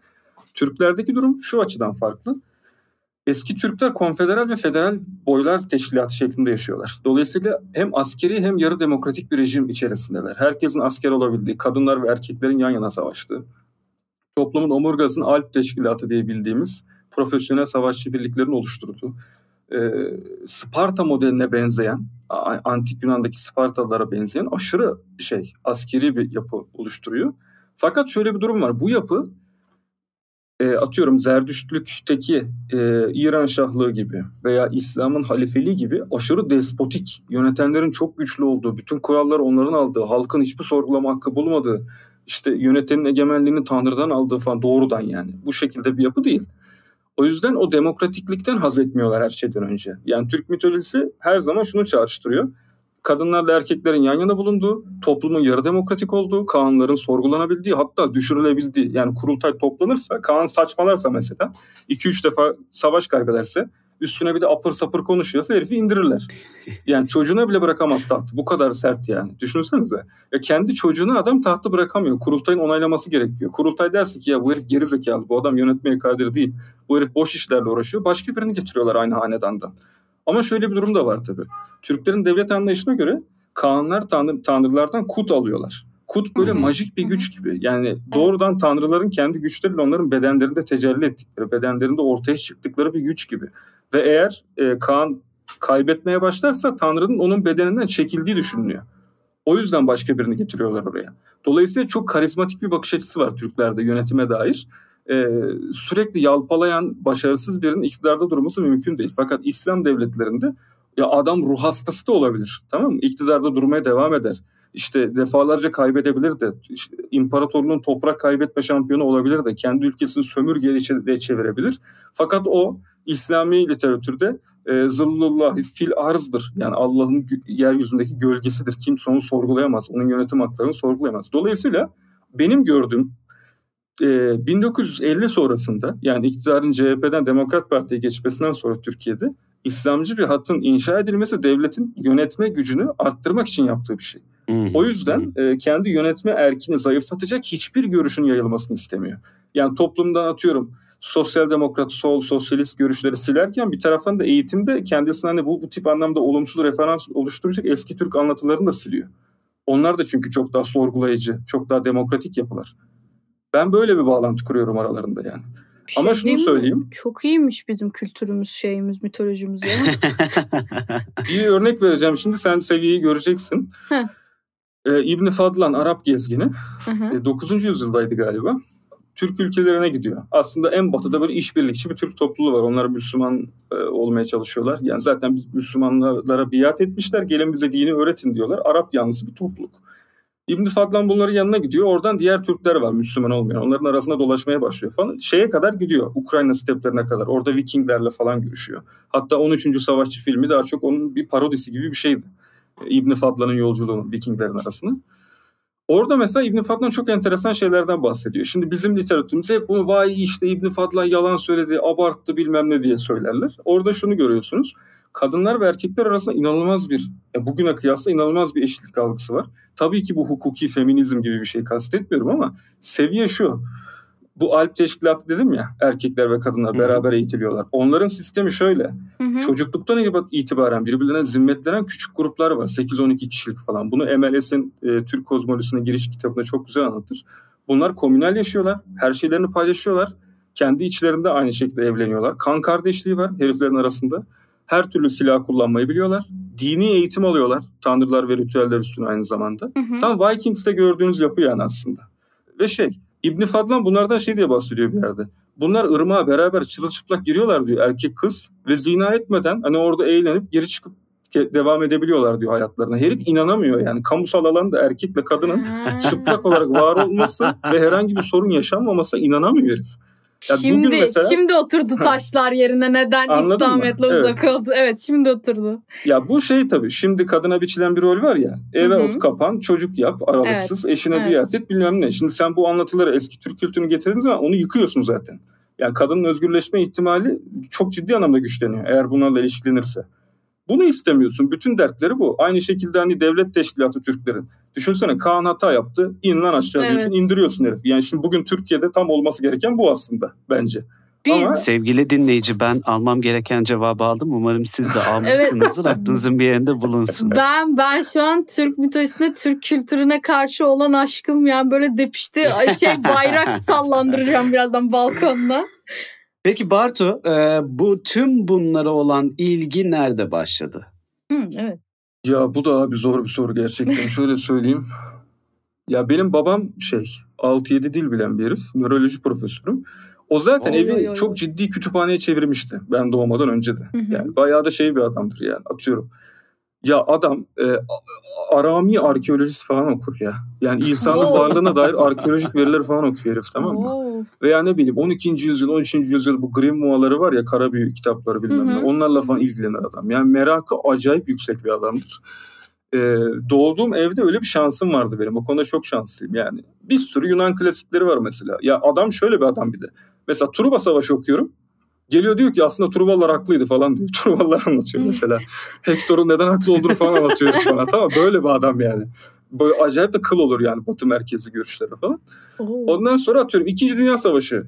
Türklerdeki durum şu açıdan farklı. Eski Türkler konfederal ve federal boylar teşkilatı şeklinde yaşıyorlar. Dolayısıyla hem askeri hem yarı demokratik bir rejim içerisindeler. Herkesin asker olabildiği, kadınlar ve erkeklerin yan yana savaştığı, toplumun omurgasının Alp Teşkilatı diye bildiğimiz profesyonel savaşçı birliklerin oluşturduğu, e, Sparta modeline benzeyen, antik Yunan'daki Spartalılara benzeyen aşırı şey askeri bir yapı oluşturuyor. Fakat şöyle bir durum var. Bu yapı e, atıyorum Zerdüştlükteki e, İran Şahlığı gibi veya İslam'ın halifeliği gibi aşırı despotik, yönetenlerin çok güçlü olduğu, bütün kuralları onların aldığı, halkın hiçbir sorgulama hakkı bulmadığı, işte yönetenin egemenliğini Tanrı'dan aldığı falan doğrudan yani. Bu şekilde bir yapı değil. O yüzden o demokratiklikten haz etmiyorlar her şeyden önce. Yani Türk mitolojisi her zaman şunu çağrıştırıyor. Kadınlarla erkeklerin yan yana bulunduğu, toplumun yarı demokratik olduğu, kanunların sorgulanabildiği hatta düşürülebildiği. Yani kurultay toplanırsa, Kaan saçmalarsa mesela 2-3 defa savaş kaybederse üstüne bir de apır sapır konuşuyorsa herifi indirirler. Yani çocuğuna bile bırakamaz tahtı. Bu kadar sert yani. Düşünsenize. Ya kendi çocuğuna adam tahtı bırakamıyor. Kurultayın onaylaması gerekiyor. Kurultay derse ki ya bu herif geri zekalı. Bu adam yönetmeye kadir değil. Bu herif boş işlerle uğraşıyor. Başka birini getiriyorlar aynı hanedandan. Ama şöyle bir durum da var tabii. Türklerin devlet anlayışına göre kanunlar tanrı, tanrılardan kut alıyorlar. Kut böyle Hı hı. majik bir güç gibi. Yani doğrudan tanrıların kendi güçleriyle onların bedenlerinde tecelli ettikleri, bedenlerinde ortaya çıktıkları bir güç gibi. Ve eğer e, Kaan kaybetmeye başlarsa Tanrı'nın onun bedeninden çekildiği düşünülüyor. O yüzden başka birini getiriyorlar oraya. Dolayısıyla çok karizmatik bir bakış açısı var Türklerde yönetime dair. Ee, sürekli yalpalayan, başarısız birinin iktidarda durması mümkün değil. Fakat İslam devletlerinde ya adam ruh hastası da olabilir. Tamam mı? İktidarda durmaya devam eder. İşte defalarca kaybedebilir de işte imparatorluğun toprak kaybetme şampiyonu olabilir de kendi ülkesini sömürgeye çevirebilir. Fakat o İslami literatürde e, zıllullah fil arzdır. Yani Allah'ın yeryüzündeki gölgesidir. Kimse onu sorgulayamaz. Onun yönetim haklarını sorgulayamaz. Dolayısıyla benim gördüğüm e, 1950 sonrasında yani iktidarın CHP'den Demokrat Parti'ye geçmesinden sonra Türkiye'de İslamcı bir hattın inşa edilmesi devletin yönetme gücünü arttırmak için yaptığı bir şey. O yüzden e, kendi yönetme erkini zayıflatacak hiçbir görüşün yayılmasını istemiyor. Yani toplumdan atıyorum sosyal demokrat, sol, sosyalist görüşleri silerken bir taraftan da eğitimde kendisine hani bu, bu tip anlamda olumsuz referans oluşturacak eski Türk anlatılarını da siliyor. Onlar da çünkü çok daha sorgulayıcı, çok daha demokratik yapılar. Ben böyle bir bağlantı kuruyorum aralarında yani. Bir Ama şey şunu diyeyim mi? söyleyeyim. Çok iyiymiş bizim kültürümüz, şeyimiz, mitolojimiz ya. Bir örnek vereceğim şimdi sen seviyeyi göreceksin. Heh. Ee, İbni Fadlan Arap gezgini. E, 9. yüzyıldaydı galiba. Türk ülkelerine gidiyor. Aslında en batıda böyle işbirlikçi bir Türk topluluğu var. Onlar Müslüman e, olmaya çalışıyorlar. Yani zaten biz Müslümanlara biat etmişler. Gelin bize dini öğretin diyorlar. Arap yanlısı bir topluluk. İbn Fadlan bunların yanına gidiyor. Oradan diğer Türkler var Müslüman olmayan. Onların arasında dolaşmaya başlıyor falan. Şeye kadar gidiyor. Ukrayna steplerine kadar. Orada Vikinglerle falan görüşüyor. Hatta 13. Savaşçı filmi daha çok onun bir parodisi gibi bir şeydi. İbn Fadlan'ın yolculuğunu Vikinglerin arasında. Orada mesela İbn Fadlan çok enteresan şeylerden bahsediyor. Şimdi bizim literatürümüzde hep bunu vay işte İbn Fadlan yalan söyledi, abarttı bilmem ne diye söylerler. Orada şunu görüyorsunuz. Kadınlar ve erkekler arasında inanılmaz bir, ya bugüne kıyasla inanılmaz bir eşitlik algısı var. Tabii ki bu hukuki feminizm gibi bir şey kastetmiyorum ama seviye şu. Bu Alp Teşkilatı dedim ya erkekler ve kadınlar Hı hı. beraber eğitiliyorlar. Onların sistemi şöyle. Hı hı. Çocukluktan itibaren birbirlerine zimmetlenen küçük gruplar var. 8-12 kişilik falan. Bunu MLS'in e, Türk kozmolojisine giriş kitabında çok güzel anlatır. Bunlar komünel yaşıyorlar. Her şeylerini paylaşıyorlar. Kendi içlerinde aynı şekilde evleniyorlar. Kan kardeşliği var heriflerin arasında. Her türlü silah kullanmayı biliyorlar. Dini eğitim alıyorlar. Tanrılar ve ritüeller üstüne aynı zamanda. Hı hı. Tam Vikings'te gördüğünüz yapı yani aslında. Ve şey İbn Fadlan bunlardan şey diye bahsediyor bir yerde. Bunlar ırmağa beraber çırılçıplak giriyorlar diyor erkek kız ve zina etmeden hani orada eğlenip geri çıkıp devam edebiliyorlar diyor hayatlarına. Herif inanamıyor yani kamusal alanda erkekle kadının çıplak olarak var olması ve herhangi bir sorun yaşanmamasına inanamıyor herif. Ya şimdi mesela- şimdi oturdu taşlar yerine neden mı? İslamiyet'le Evet. uzak oldu. Evet şimdi oturdu. Ya bu şey tabii şimdi kadına biçilen bir rol var ya eve Hı hı. ot kapan çocuk yap aralıksız eşine evet. biat et bilmem ne. Şimdi sen bu anlatıları eski Türk kültürünü getirdiğin zaman onu yıkıyorsun zaten. Yani kadının özgürleşme ihtimali çok ciddi anlamda güçleniyor eğer bunlarla ilişkilenirse. Bunu istemiyorsun. Bütün dertleri bu. Aynı şekilde hani devlet teşkilatı Türklerin. Düşünsene Kaan hata yaptı. in lan aşağı Evet. diyorsun indiriyorsun herif. Yani şimdi bugün Türkiye'de tam olması gereken bu aslında bence. Biz Ama- Sevgili dinleyici ben almam gereken cevabı aldım. Umarım siz de almışsınızdır. Aklınızın bir yerinde bulunsun. ben ben şu an Türk mitolojisine, Türk kültürüne karşı olan aşkım yani böyle depişti şey bayrak sallandıracağım birazdan balkonda. Peki Bartu e, bu tüm bunlara olan ilgi nerede başladı? Hı, evet. Ya bu da abi zor bir soru gerçekten. Şöyle söyleyeyim. Ya benim babam şey 6-7 dil bilen bir herif. Nöroloji profesörüm. O zaten Oy, evi oy, oy, çok ciddi kütüphaneye çevirmişti. Ben doğmadan önce de. Hı hı. Yani bayağı da şey bir adamdır yani atıyorum. Ya adam e, Arami arkeolojisi falan okur ya. Yani İsa'nın varlığına dair arkeolojik veriler falan okuyor herif tamam mı? Veya ne bileyim 12. yüzyıl, 13. yüzyıl bu Grimoire'ları var ya kara büyü kitapları bilmem ne. Onlarla falan ilgilenir adam. Yani merakı acayip yüksek bir adamdır. Ee, doğduğum evde öyle bir şansım vardı benim. O konuda çok şanslıyım yani. Bir sürü Yunan klasikleri var mesela. Ya adam şöyle bir adam bir de. Mesela Truva Savaşı okuyorum. Geliyor diyor ki aslında Truvalılar haklıydı falan diyor. Truvalılar anlatıyor mesela. Hector'un neden haklı olduğunu falan anlatıyor bana. Tamam böyle bir adam yani. Böyle acayip de kıl olur yani batı merkezi görüşleri falan. Oo. Ondan sonra atıyorum 2. Dünya Savaşı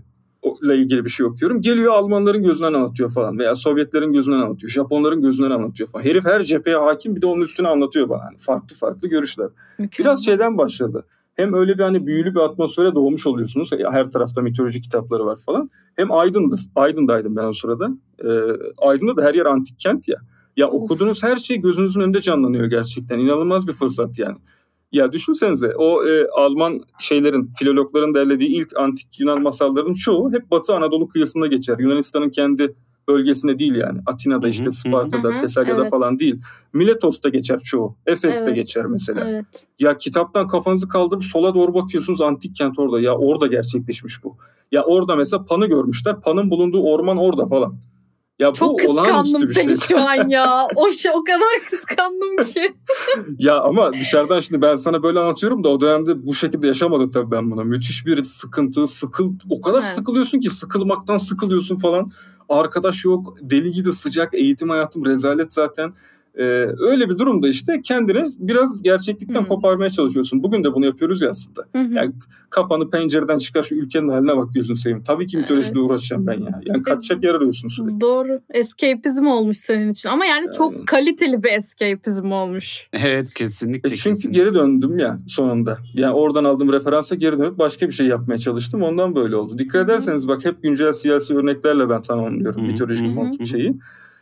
ile ilgili bir şey okuyorum. Geliyor Almanların gözünden anlatıyor falan veya Sovyetlerin gözünden anlatıyor. Japonların gözünden anlatıyor falan. Herif her cepheye hakim bir de onun üstüne anlatıyor bana. Hani farklı farklı görüşler. Mükemmel. Biraz şeyden başladı. Hem öyle bir hani büyülü bir atmosfere doğmuş oluyorsunuz. Her tarafta mitoloji kitapları var falan. Hem Aydın'da, Aydın'daydım ben o sırada. Ee, Aydın'da da her yer antik kent ya. Ya Of. okuduğunuz her şey gözünüzün önünde canlanıyor gerçekten. İnanılmaz bir fırsat yani. Ya düşünsenize o e, Alman şeylerin, filologların derlediği ilk antik Yunan masallarının çoğu hep Batı Anadolu kıyısında geçer. Yunanistan'ın kendi bölgesinde değil yani. Atina'da Hı hı, işte. Sparta'da, Tesalya'da evet. falan değil. Miletos'ta geçer çoğu. Efes'te Evet, geçer mesela. Evet. Ya kitaptan kafanızı kaldırıp sola doğru bakıyorsunuz antik kent orada. Ya orada gerçekleşmiş bu. Ya orada mesela Pan'ı görmüşler. Pan'ın bulunduğu orman orada falan. Ya Çok bu kıskandım bir seni şey. şu an ya. O şey o kadar kıskandım ki. ya ama dışarıdan şimdi ben sana böyle anlatıyorum da o dönemde bu şekilde yaşamadım tabii ben buna. Müthiş bir sıkıntı, sıkıl o kadar Evet. sıkılıyorsun ki sıkılmaktan sıkılıyorsun falan. Arkadaş yok, deli gibi sıcak, eğitim hayatım rezalet zaten. Ee, öyle bir durumda işte kendini biraz gerçeklikten Hı. koparmaya çalışıyorsun. Bugün de bunu yapıyoruz ya aslında. Hı. Yani kafanı pencereden çıkar şu ülkenin haline bak diyorsun Sevim. Tabii ki mitolojiyle uğraşacağım ben ya. Yani kaçacak yer arıyorsun sürekli. Doğru. Escapism olmuş senin için. Ama yani, Yani. çok kaliteli bir escapism olmuş. Evet kesinlikle. E çünkü kesinlikle. geri döndüm ya sonunda. Yani oradan aldığım referansa geri dönüp başka bir şey yapmaya çalıştım. Ondan böyle oldu. Dikkat ederseniz bak hep güncel siyasi örneklerle ben hı, mitolojik hı hı,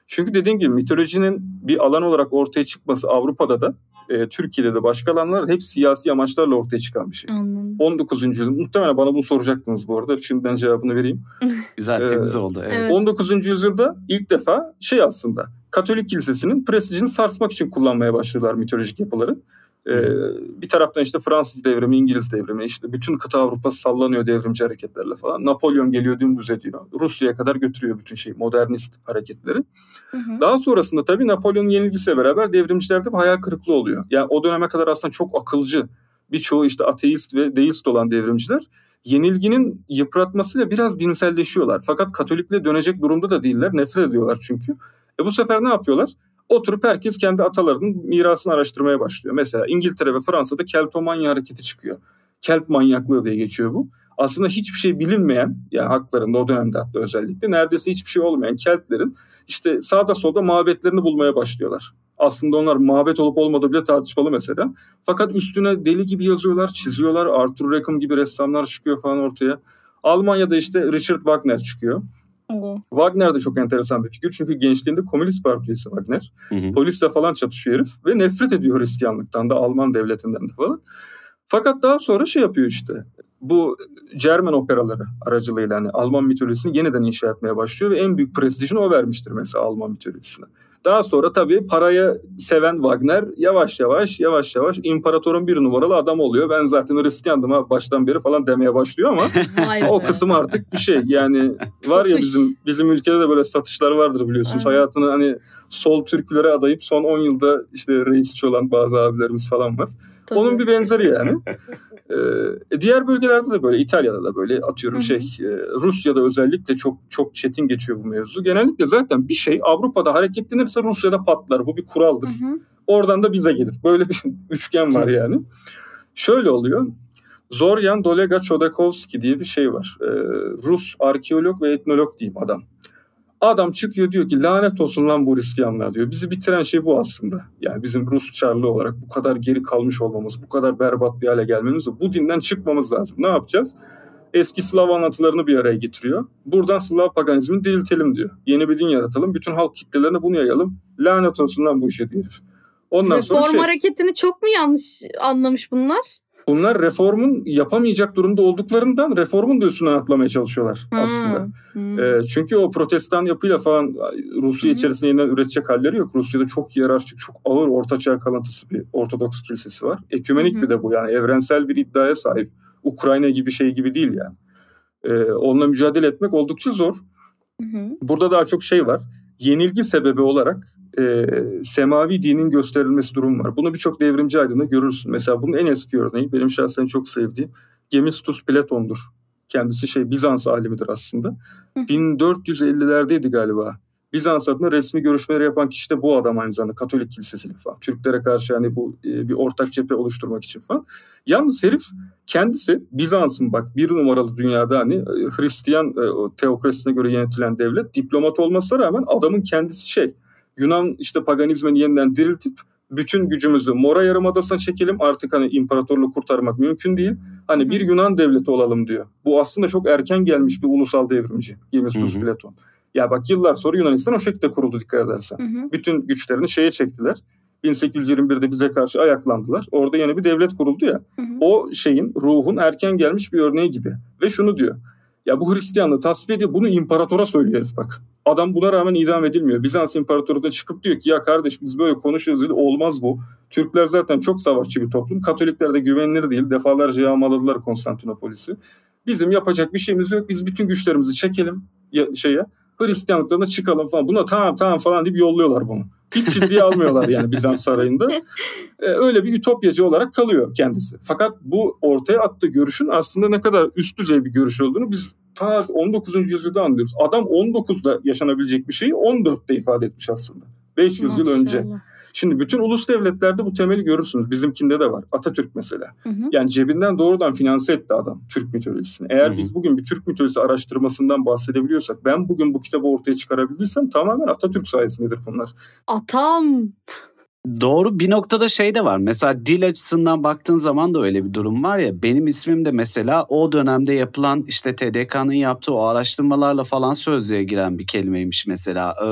Çünkü dediğim gibi mitolojinin bir alan olarak ortaya çıkması Avrupa'da da e, Türkiye'de de başka alanlarda hep siyasi amaçlarla ortaya çıkan bir şey. Anladım. 19. yüzyıl muhtemelen bana bunu soracaktınız bu arada. Şimdiden cevabını vereyim. Güzel Ee, temiz oldu. Evet. Evet. 19. yüzyılda ilk defa şey aslında Katolik kilisesinin prestijini sarsmak için kullanmaya başlıyorlar mitolojik yapıları. Ee, bir taraftan işte Fransız devrimi, İngiliz devrimi, işte bütün kıta Avrupa sallanıyor devrimci hareketlerle falan. Napolyon geliyor dümdüz ediyor. Rusya'ya kadar götürüyor bütün şey, modernist hareketleri. Hı hı. Daha sonrasında tabii Napolyon'un yenilgisiyle beraber devrimcilerde bir hayal kırıklığı oluyor. Yani o döneme kadar aslında çok akılcı, birçoğu işte ateist ve deist olan devrimciler yenilginin yıpratmasıyla biraz dinselleşiyorlar. Fakat Katolikliğe dönecek durumda da değiller. Nefret ediyorlar çünkü. E bu sefer ne yapıyorlar? Oturup herkes kendi atalarının mirasını araştırmaya başlıyor. Mesela İngiltere ve Fransa'da keltomanya hareketi çıkıyor. Kelp manyaklığı diye geçiyor bu. Aslında hiçbir şey bilinmeyen, yani haklarında o dönemde hatta özellikle neredeyse hiçbir şey olmayan Keltlerin işte sağda solda mabetlerini bulmaya başlıyorlar. Aslında onlar mabet olup olmadığı bile tartışmalı mesela. Fakat üstüne deli gibi yazıyorlar, çiziyorlar. Arthur Rackham gibi ressamlar çıkıyor falan ortaya. Almanya'da işte Richard Wagner çıkıyor. Oo. Wagner de çok enteresan bir figür. Çünkü gençliğinde Komünist Parti üyesi Wagner. Hı hı. Polisle falan çatışıyor herif. Ve nefret ediyor Hristiyanlıktan da Alman devletinden de falan. Fakat daha sonra şey yapıyor işte. Bu Cermen operaları aracılığıyla hani Alman mitolojisini yeniden inşa etmeye başlıyor ve en büyük prestijini o vermiştir mesela Alman mitolojisine. Daha sonra tabii parayı seven Wagner yavaş yavaş yavaş yavaş imparatorun bir numaralı adam oluyor. Ben zaten Hristiyandım ha baştan beri falan demeye başlıyor ama o kısım artık bir şey. Yani var ya bizim bizim ülkede de böyle satışlar vardır biliyorsunuz. Aynen. Hayatını hani sol türkülere adayıp son 10 yılda işte reisçi olan bazı abilerimiz falan var. Tabii. Onun bir benzeri yani. Ee, diğer bölgelerde de böyle İtalya'da da böyle atıyorum şey e, Rusya'da özellikle çok çok çetin geçiyor bu mevzu. Genellikle zaten bir şey Avrupa'da hareketlenirse Rusya'da patlar. Bu bir kuraldır. Oradan da bize gelir. Böyle bir üçgen var yani. Şöyle oluyor. Zoryan Dolega Chodakovsky diye bir şey var. Ee, Rus arkeolog ve etnolog diyeyim adam. Adam çıkıyor diyor ki lanet olsun lan bu Hristiyanlar diyor. Bizi bitiren şey bu aslında. Yani bizim Rus Çarlığı olarak bu kadar geri kalmış olmamız, bu kadar berbat bir hale gelmemiz bu dinden çıkmamız lazım. Ne yapacağız? Eski Slav anlatılarını bir araya getiriyor. Buradan Slav paganizmini diriltelim diyor. Yeni bir din yaratalım. Bütün halk kitlelerine bunu yayalım. Lanet olsun lan bu işe diyor herif. Ondan sonra Reform şey, hareketini çok mu yanlış anlamış bunlar? Bunlar reformun yapamayacak durumda olduklarından reformun da üstüne atlamaya çalışıyorlar aslında. Ha. Hı. Ee, çünkü o protestan yapıyla falan Rusya hı. içerisinde yeniden üretecek halleri yok. Rusya'da çok hiyerarşik, çok ağır ortaçağ kalıntısı bir Ortodoks kilisesi var. Ekümenik hı. bir de bu yani evrensel bir iddiaya sahip. Ukrayna gibi şey gibi değil yani. E, onunla mücadele etmek oldukça zor. Hı hı. Burada daha çok şey var. Yenilgi sebebi olarak e, semavi dinin gösterilmesi durum var. Bunu birçok devrimci aydında görürsün. Mesela bunun en eski örneği benim şahsen çok sevdiğim Gemistus Platon'dur. Kendisi şey Bizans alimidir aslında. Hı. 1450'lerdeydi galiba. Bizans adına resmi görüşmeleri yapan kişi de bu adam aynı zamanda Katolik kilisesiyle falan. Türklere karşı hani bu e, bir ortak cephe oluşturmak için falan. Yalnız herif kendisi Bizans'ın bak bir numaralı dünyada hani e, Hristiyan e, teokrasisine göre yönetilen devlet diplomat olmasına rağmen adamın kendisi şey Yunan işte paganizmini yeniden diriltip bütün gücümüzü Mora Yarımadası'na çekelim artık hani imparatorluğu kurtarmak mümkün değil. Hani bir Yunan devleti olalım diyor. Bu aslında çok erken gelmiş bir ulusal devrimci. Hı. Platon. Ya bak yıllar sonra Yunanistan o şekilde kuruldu dikkat edersen. Hı hı. Bütün güçlerini şeye çektiler. 1821'de bize karşı ayaklandılar. Orada yeni bir devlet kuruldu ya. Hı hı. O şeyin ruhun erken gelmiş bir örneği gibi. Ve şunu diyor. Ya bu Hristiyanlığı tasvip ediyor. Bunu imparatora söylüyor herif bak. Adam buna rağmen idam edilmiyor. Bizans imparatoru da çıkıp diyor ki ya kardeş biz böyle konuşuyoruz. dedi. Olmaz bu. Türkler zaten çok savaşçı bir toplum. Katolikler de güvenilir değil. Defalarca yağmaladılar Konstantinopolis'i. Bizim yapacak bir şeyimiz yok. Biz bütün güçlerimizi çekelim ya, şeye. Hristiyanlıktan da çıkalım falan. Buna tamam tamam falan deyip yolluyorlar bunu. Hiç ciddiye almıyorlar yani Bizans sarayında. Ee, öyle bir ütopyacı olarak kalıyor kendisi. Fakat bu ortaya attığı görüşün aslında ne kadar üst düzey bir görüş olduğunu biz ta 19. yüzyılda anlıyoruz. Adam 19'da yaşanabilecek bir şeyi 14'te ifade etmiş aslında. 500 yıl önce. Şimdi bütün ulus devletlerde bu temeli görürsünüz. Bizimkinde de var. Atatürk mesela. Hı hı. Yani cebinden doğrudan finanse etti adam Türk mitolojisini. Eğer Hı hı. biz bugün bir Türk mitolojisi araştırmasından bahsedebiliyorsak, ben bugün bu kitabı ortaya çıkarabildiysem tamamen Atatürk sayesindedir bunlar. Atam. Doğru bir noktada şey de var. Mesela dil açısından baktığın zaman da öyle bir durum var ya. Benim ismim de mesela o dönemde yapılan işte TDK'nın yaptığı o araştırmalarla falan sözlüğe giren bir kelimeymiş mesela. Ee,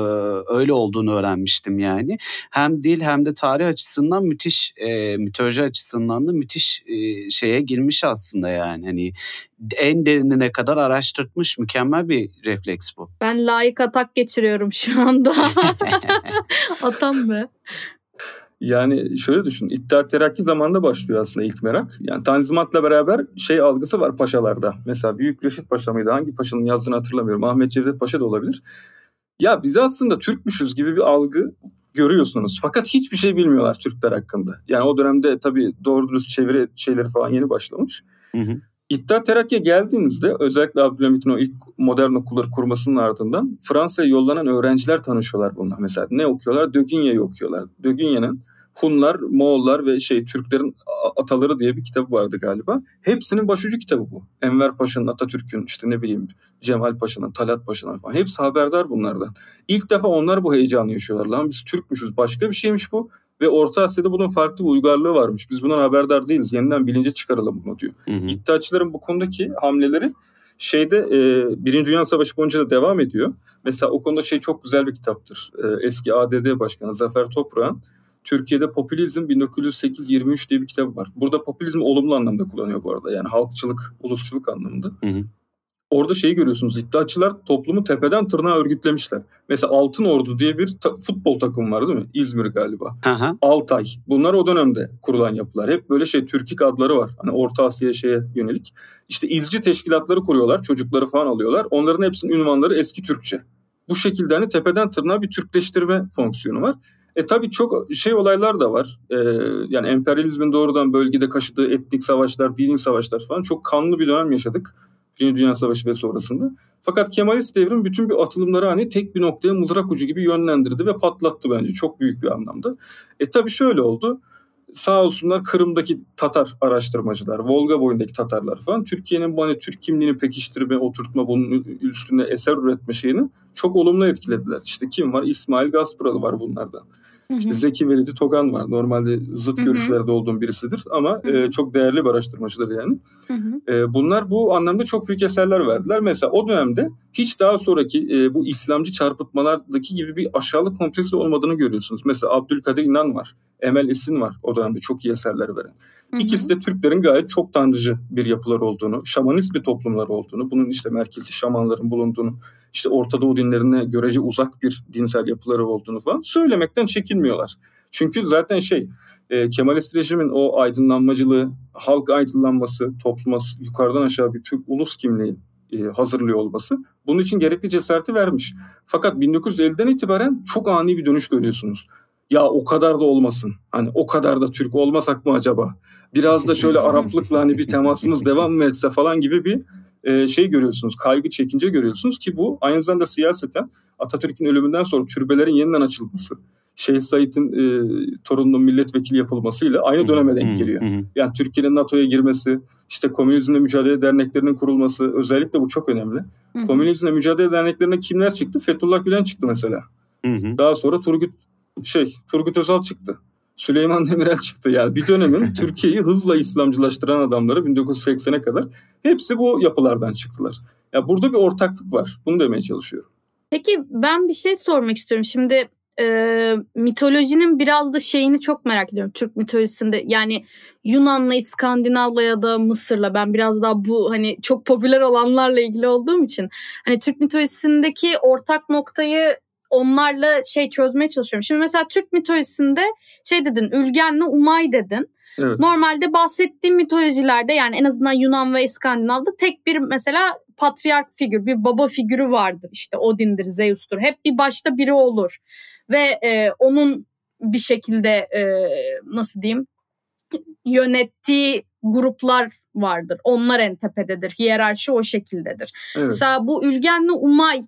öyle olduğunu öğrenmiştim yani. Hem dil hem de tarih açısından müthiş, e, mitoloji açısından da müthiş e, şeye girmiş aslında yani. Hani en derinine kadar araştırtmış mükemmel bir refleks bu. Ben layık atak geçiriyorum şu anda. Atam be. Yani şöyle düşün. İttihat Terakki zamanında başlıyor aslında ilk merak. Yani Tanzimat'la beraber şey algısı var paşalarda. Mesela Büyük Reşit Paşa mıydı? Hangi paşanın yazdığını hatırlamıyorum. Ahmet Cevdet Paşa da olabilir. Ya biz aslında Türkmüşüz gibi bir algı görüyorsunuz. Fakat hiçbir şey bilmiyorlar Türkler hakkında. Yani o dönemde tabii doğru dürüst çeviri şeyleri falan yeni başlamış. Hı hı. İttihat Terakki'ye geldiğinizde özellikle Abdülhamit'in o ilk modern okulları kurmasının ardından Fransa'ya yollanan öğrenciler tanışıyorlar bununla. Mesela ne okuyorlar? Dögünye'yi okuyorlar. Dögünye'nin Hunlar, Moğollar ve şey Türklerin ataları diye bir kitabı vardı galiba. Hepsinin başucu kitabı bu. Enver Paşa'nın, Atatürk'ün, işte ne bileyim Cemal Paşa'nın, Talat Paşa'nın falan. Hepsi haberdar bunlardan. İlk defa onlar bu heyecanı yaşıyorlar. Lan biz Türkmüşüz, başka bir şeymiş bu. Ve Orta Asya'da bunun farklı bir uygarlığı varmış. Biz bundan haberdar değiliz. Yeniden bilince çıkaralım bunu diyor. Hı hı. İttihatçıların bu konudaki hamleleri şeyde e, Birinci Dünya Savaşı boyunca da devam ediyor. Mesela o konuda şey çok güzel bir kitaptır. E, eski ADD Başkanı Zafer Toprak'ın Türkiye'de Popülizm 1908-23 diye bir kitabı var. Burada popülizmi olumlu anlamda kullanıyor bu arada. Yani halkçılık, ulusçuluk anlamında. Hı hı. Orada şeyi görüyorsunuz. İddiaçılar toplumu tepeden tırnağa örgütlemişler. Mesela Altın Ordu diye bir ta- futbol takımı var değil mi? İzmir galiba. Hı. Altay. Bunlar o dönemde kurulan yapılar. Hep böyle şey Türkik adları var. Hani Orta Asya'ya şeye yönelik. İşte izci teşkilatları kuruyorlar. Çocukları falan alıyorlar. Onların hepsinin ünvanları eski Türkçe. Bu şekilde hani tepeden tırnağa bir Türkleştirme fonksiyonu var. E tabii çok şey olaylar da var. E, yani emperyalizmin doğrudan bölgede kaşıdığı etnik savaşlar, dini savaşlar falan çok kanlı bir dönem yaşadık. Birinci Dünya Savaşı ve sonrasında. Fakat Kemalist devrim bütün bir atılımları hani tek bir noktaya mızrak ucu gibi yönlendirdi ve patlattı bence çok büyük bir anlamda. E tabii şöyle oldu. Sağ olsunlar Kırım'daki Tatar araştırmacılar, Volga boyundaki Tatarlar falan Türkiye'nin bu hani Türk kimliğini pekiştirme, oturtma, bunun üstüne eser üretme şeyini çok olumlu etkilediler. İşte kim var? İsmail Gasparalı var bunlardan. İşte Zeki Velidi Togan var. Normalde zıt görüşlerde olduğum birisidir ama e, çok değerli bir araştırmacıdır yani. E, bunlar bu anlamda çok büyük eserler verdiler. Mesela o dönemde hiç daha sonraki e, bu İslamcı çarpıtmalardaki gibi bir aşağılık kompleksi olmadığını görüyorsunuz. Mesela Abdülkadir İnan var. Emel Esin var o dönemde çok iyi eserler veren. İkisi de Türklerin gayet çok tanrıcı bir yapılar olduğunu, şamanist bir toplumlar olduğunu, bunun işte merkezi şamanların bulunduğunu, işte Orta Doğu dinlerine görece uzak bir dinsel yapıları olduğunu falan söylemekten çekinmiyorlar. Çünkü zaten şey e, Kemalist rejimin o aydınlanmacılığı, halk aydınlanması, topluma yukarıdan aşağı bir Türk ulus kimliği e, hazırlıyor olması bunun için gerekli cesareti vermiş. Fakat 1950'den itibaren çok ani bir dönüş görüyorsunuz. Ya o kadar da olmasın. Hani o kadar da Türk olmasak mı acaba? Biraz da şöyle Araplıkla hani bir temasımız devam mı etse falan gibi bir e, şey görüyorsunuz. Kaygı çekince görüyorsunuz ki bu aynı zamanda siyaseten Atatürk'ün ölümünden sonra türbelerin yeniden açılması, Şeyh Said'in e, torununun milletvekili yapılmasıyla aynı döneme denk geliyor. Yani Türkiye'nin NATO'ya girmesi, işte komünizmle mücadele derneklerinin kurulması özellikle bu çok önemli. Komünizmle mücadele derneklerine kimler çıktı? Fethullah Gülen çıktı mesela. Daha sonra Turgut şey Turgut Özal çıktı. Süleyman Demirel çıktı. Yani bir dönemin Türkiye'yi hızla İslamcılaştıran adamları 1980'e kadar hepsi bu yapılardan çıktılar. Ya yani burada bir ortaklık var. Bunu demeye çalışıyorum. Peki ben bir şey sormak istiyorum. Şimdi e, mitolojinin biraz da şeyini çok merak ediyorum Türk mitolojisinde. Yani Yunan'la, İskandinav'la ya da Mısır'la ben biraz daha bu hani çok popüler olanlarla ilgili olduğum için hani Türk mitolojisindeki ortak noktayı onlarla şey çözmeye çalışıyorum. Şimdi mesela Türk mitolojisinde şey dedin Ülgen'le Umay dedin. Evet. Normalde bahsettiğim mitolojilerde yani en azından Yunan ve İskandinav'da tek bir mesela patriark figür, bir baba figürü vardır. İşte Odin'dir, Zeus'tur. Hep bir başta biri olur. Ve e, onun bir şekilde e, nasıl diyeyim yönettiği gruplar vardır. Onlar en tepededir. Hiyerarşi o şekildedir. Evet. Mesela bu Ülgen'le Umay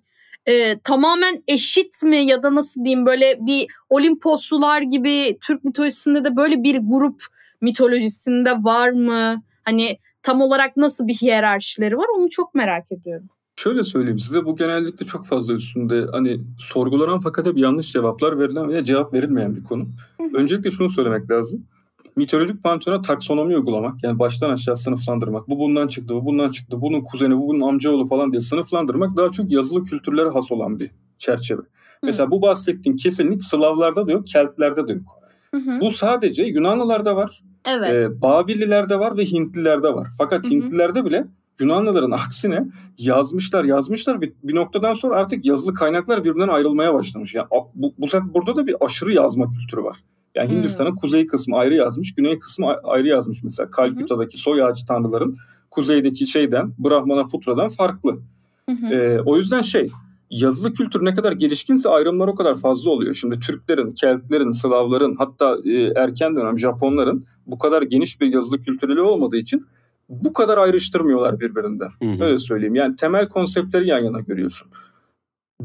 e, tamamen eşit mi ya da nasıl diyeyim böyle bir Olimposlular gibi Türk mitolojisinde de böyle bir grup mitolojisinde var mı? Hani tam olarak nasıl bir hiyerarşileri var onu çok merak ediyorum. Şöyle söyleyeyim size bu genellikle çok fazla üstünde hani sorgulanan fakat hep yanlış cevaplar verilen veya cevap verilmeyen bir konu. Öncelikle şunu söylemek lazım. Mitolojik pantona taksonomi uygulamak yani baştan aşağı sınıflandırmak. Bu bundan çıktı, bu bundan çıktı, bunun kuzeni, bu bunun amcaoğlu falan diye sınıflandırmak daha çok yazılı kültürlere has olan bir çerçeve. Hı. Mesela bu bahsettiğin kesinlik Slavlarda da yok, Keltlerde de yok. Hı hı. Bu sadece Yunanlılarda var, evet. e, Babillilerde var ve Hintlilerde var. Fakat hı hı. Hintlilerde bile Yunanlıların aksine yazmışlar yazmışlar bir, bir noktadan sonra artık yazılı kaynaklar birbirinden ayrılmaya başlamış. Yani bu, bu sefer burada da bir aşırı yazma kültürü var. Yani Hindistan'ın hmm. kuzey kısmı ayrı yazmış, güney kısmı ayrı yazmış mesela. Kalküta'daki soy ağacı tanrıların kuzeydeki şeyden, Brahmana Putra'dan farklı. Ee, o yüzden şey, yazılı kültür ne kadar gelişkinse ayrımlar o kadar fazla oluyor. Şimdi Türklerin, Keltlerin, Slavların hatta e, erken dönem Japonların bu kadar geniş bir yazılı kültürleri olmadığı için bu kadar ayrıştırmıyorlar birbirinden. Hı hı. Öyle söyleyeyim. Yani temel konseptleri yan yana görüyorsun.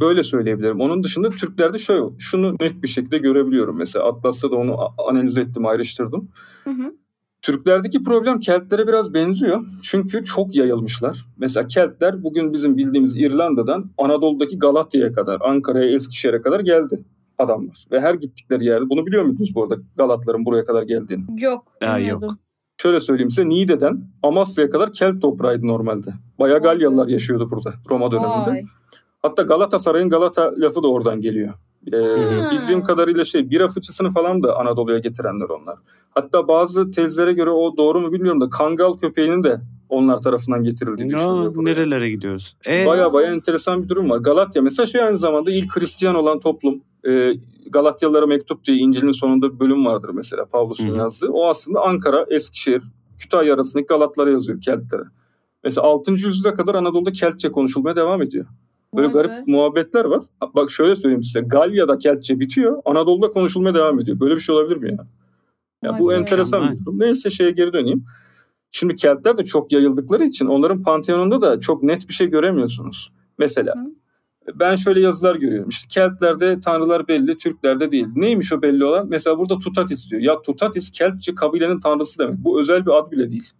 Böyle söyleyebilirim. Onun dışında Türklerde şöyle, şunu net bir şekilde görebiliyorum. Mesela Atlas'ta da onu analiz ettim, ayrıştırdım. Hı hı. Türklerdeki problem Keltlere biraz benziyor. Çünkü çok yayılmışlar. Mesela Keltler bugün bizim bildiğimiz İrlanda'dan Anadolu'daki Galatya'ya kadar, Ankara'ya, Eskişehir'e kadar geldi adamlar. Ve her gittikleri yerde, bunu biliyor muydunuz bu arada Galatların buraya kadar geldiğini? Yok. Ya, yok. Şöyle söyleyeyim size Niğde'den Amasya'ya kadar Kelt toprağıydı normalde. Bayağı Galyalılar yaşıyordu burada Roma döneminde. Vay. Hatta Galatasaray'ın Galata lafı da oradan geliyor. Ee, bildiğim kadarıyla şey bira fıçısını falan da Anadolu'ya getirenler onlar. Hatta bazı tezlere göre o doğru mu bilmiyorum da Kangal köpeğinin de onlar tarafından getirildiği düşünülüyor. Buraya. Nerelere gidiyoruz? Ee? Baya baya enteresan bir durum var. Galatya mesela şey aynı zamanda ilk Hristiyan olan toplum. Ee, Galatyalılara mektup diye İncil'in sonunda bir bölüm vardır mesela Pavlus'un yazdığı. O aslında Ankara, Eskişehir, Kütahya arasındaki Galatlara yazıyor Keltlere. Mesela 6. yüzyılda kadar Anadolu'da Keltçe konuşulmaya devam ediyor. Böyle Vay garip be. muhabbetler var. Bak şöyle söyleyeyim size. Galya'da Keltçe bitiyor. Anadolu'da konuşulmaya devam ediyor. Böyle bir şey olabilir mi ya? Ya bu be. enteresan bir durum. Neyse şeye geri döneyim. Şimdi Keltler de çok yayıldıkları için onların panteonunda da çok net bir şey göremiyorsunuz. Mesela Hı. ben şöyle yazılar görüyorum. İşte Keltlerde tanrılar belli, Türklerde değil. Neymiş o belli olan? Mesela burada Tutatis diyor. Ya Tutatis Keltçe kabilenin tanrısı demek. Bu özel bir ad bile değil.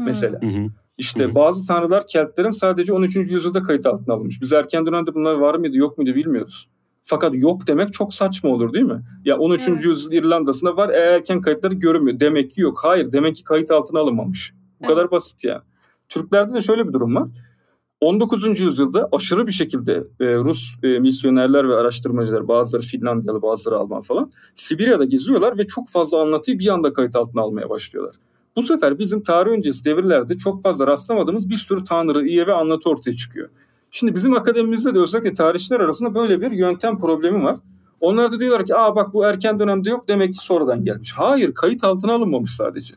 Hı. Mesela. Hı hı. İşte Hı-hı. bazı tanrılar Keltlerin sadece 13. yüzyılda kayıt altına alınmış. Biz erken dönemde bunlar var mıydı yok muydu bilmiyoruz. Fakat yok demek çok saçma olur değil mi? Ya 13. Evet. yüzyıl İrlanda'sında var e, erken kayıtları görünmüyor. Demek ki yok. Hayır demek ki kayıt altına alınmamış. Bu evet. kadar basit ya. Türklerde de şöyle bir durum var. 19. yüzyılda aşırı bir şekilde e, Rus e, misyonerler ve araştırmacılar bazıları Finlandiyalı bazıları Alman falan Sibirya'da geziyorlar ve çok fazla anlatıyı bir anda kayıt altına almaya başlıyorlar. Bu sefer bizim tarih öncesi devirlerde çok fazla rastlamadığımız bir sürü tanrı, iye ve anlatı ortaya çıkıyor. Şimdi bizim akademimizde de özellikle tarihçiler arasında böyle bir yöntem problemi var. Onlar da diyorlar ki aa bak bu erken dönemde yok demek ki sonradan gelmiş. Hayır kayıt altına alınmamış sadece.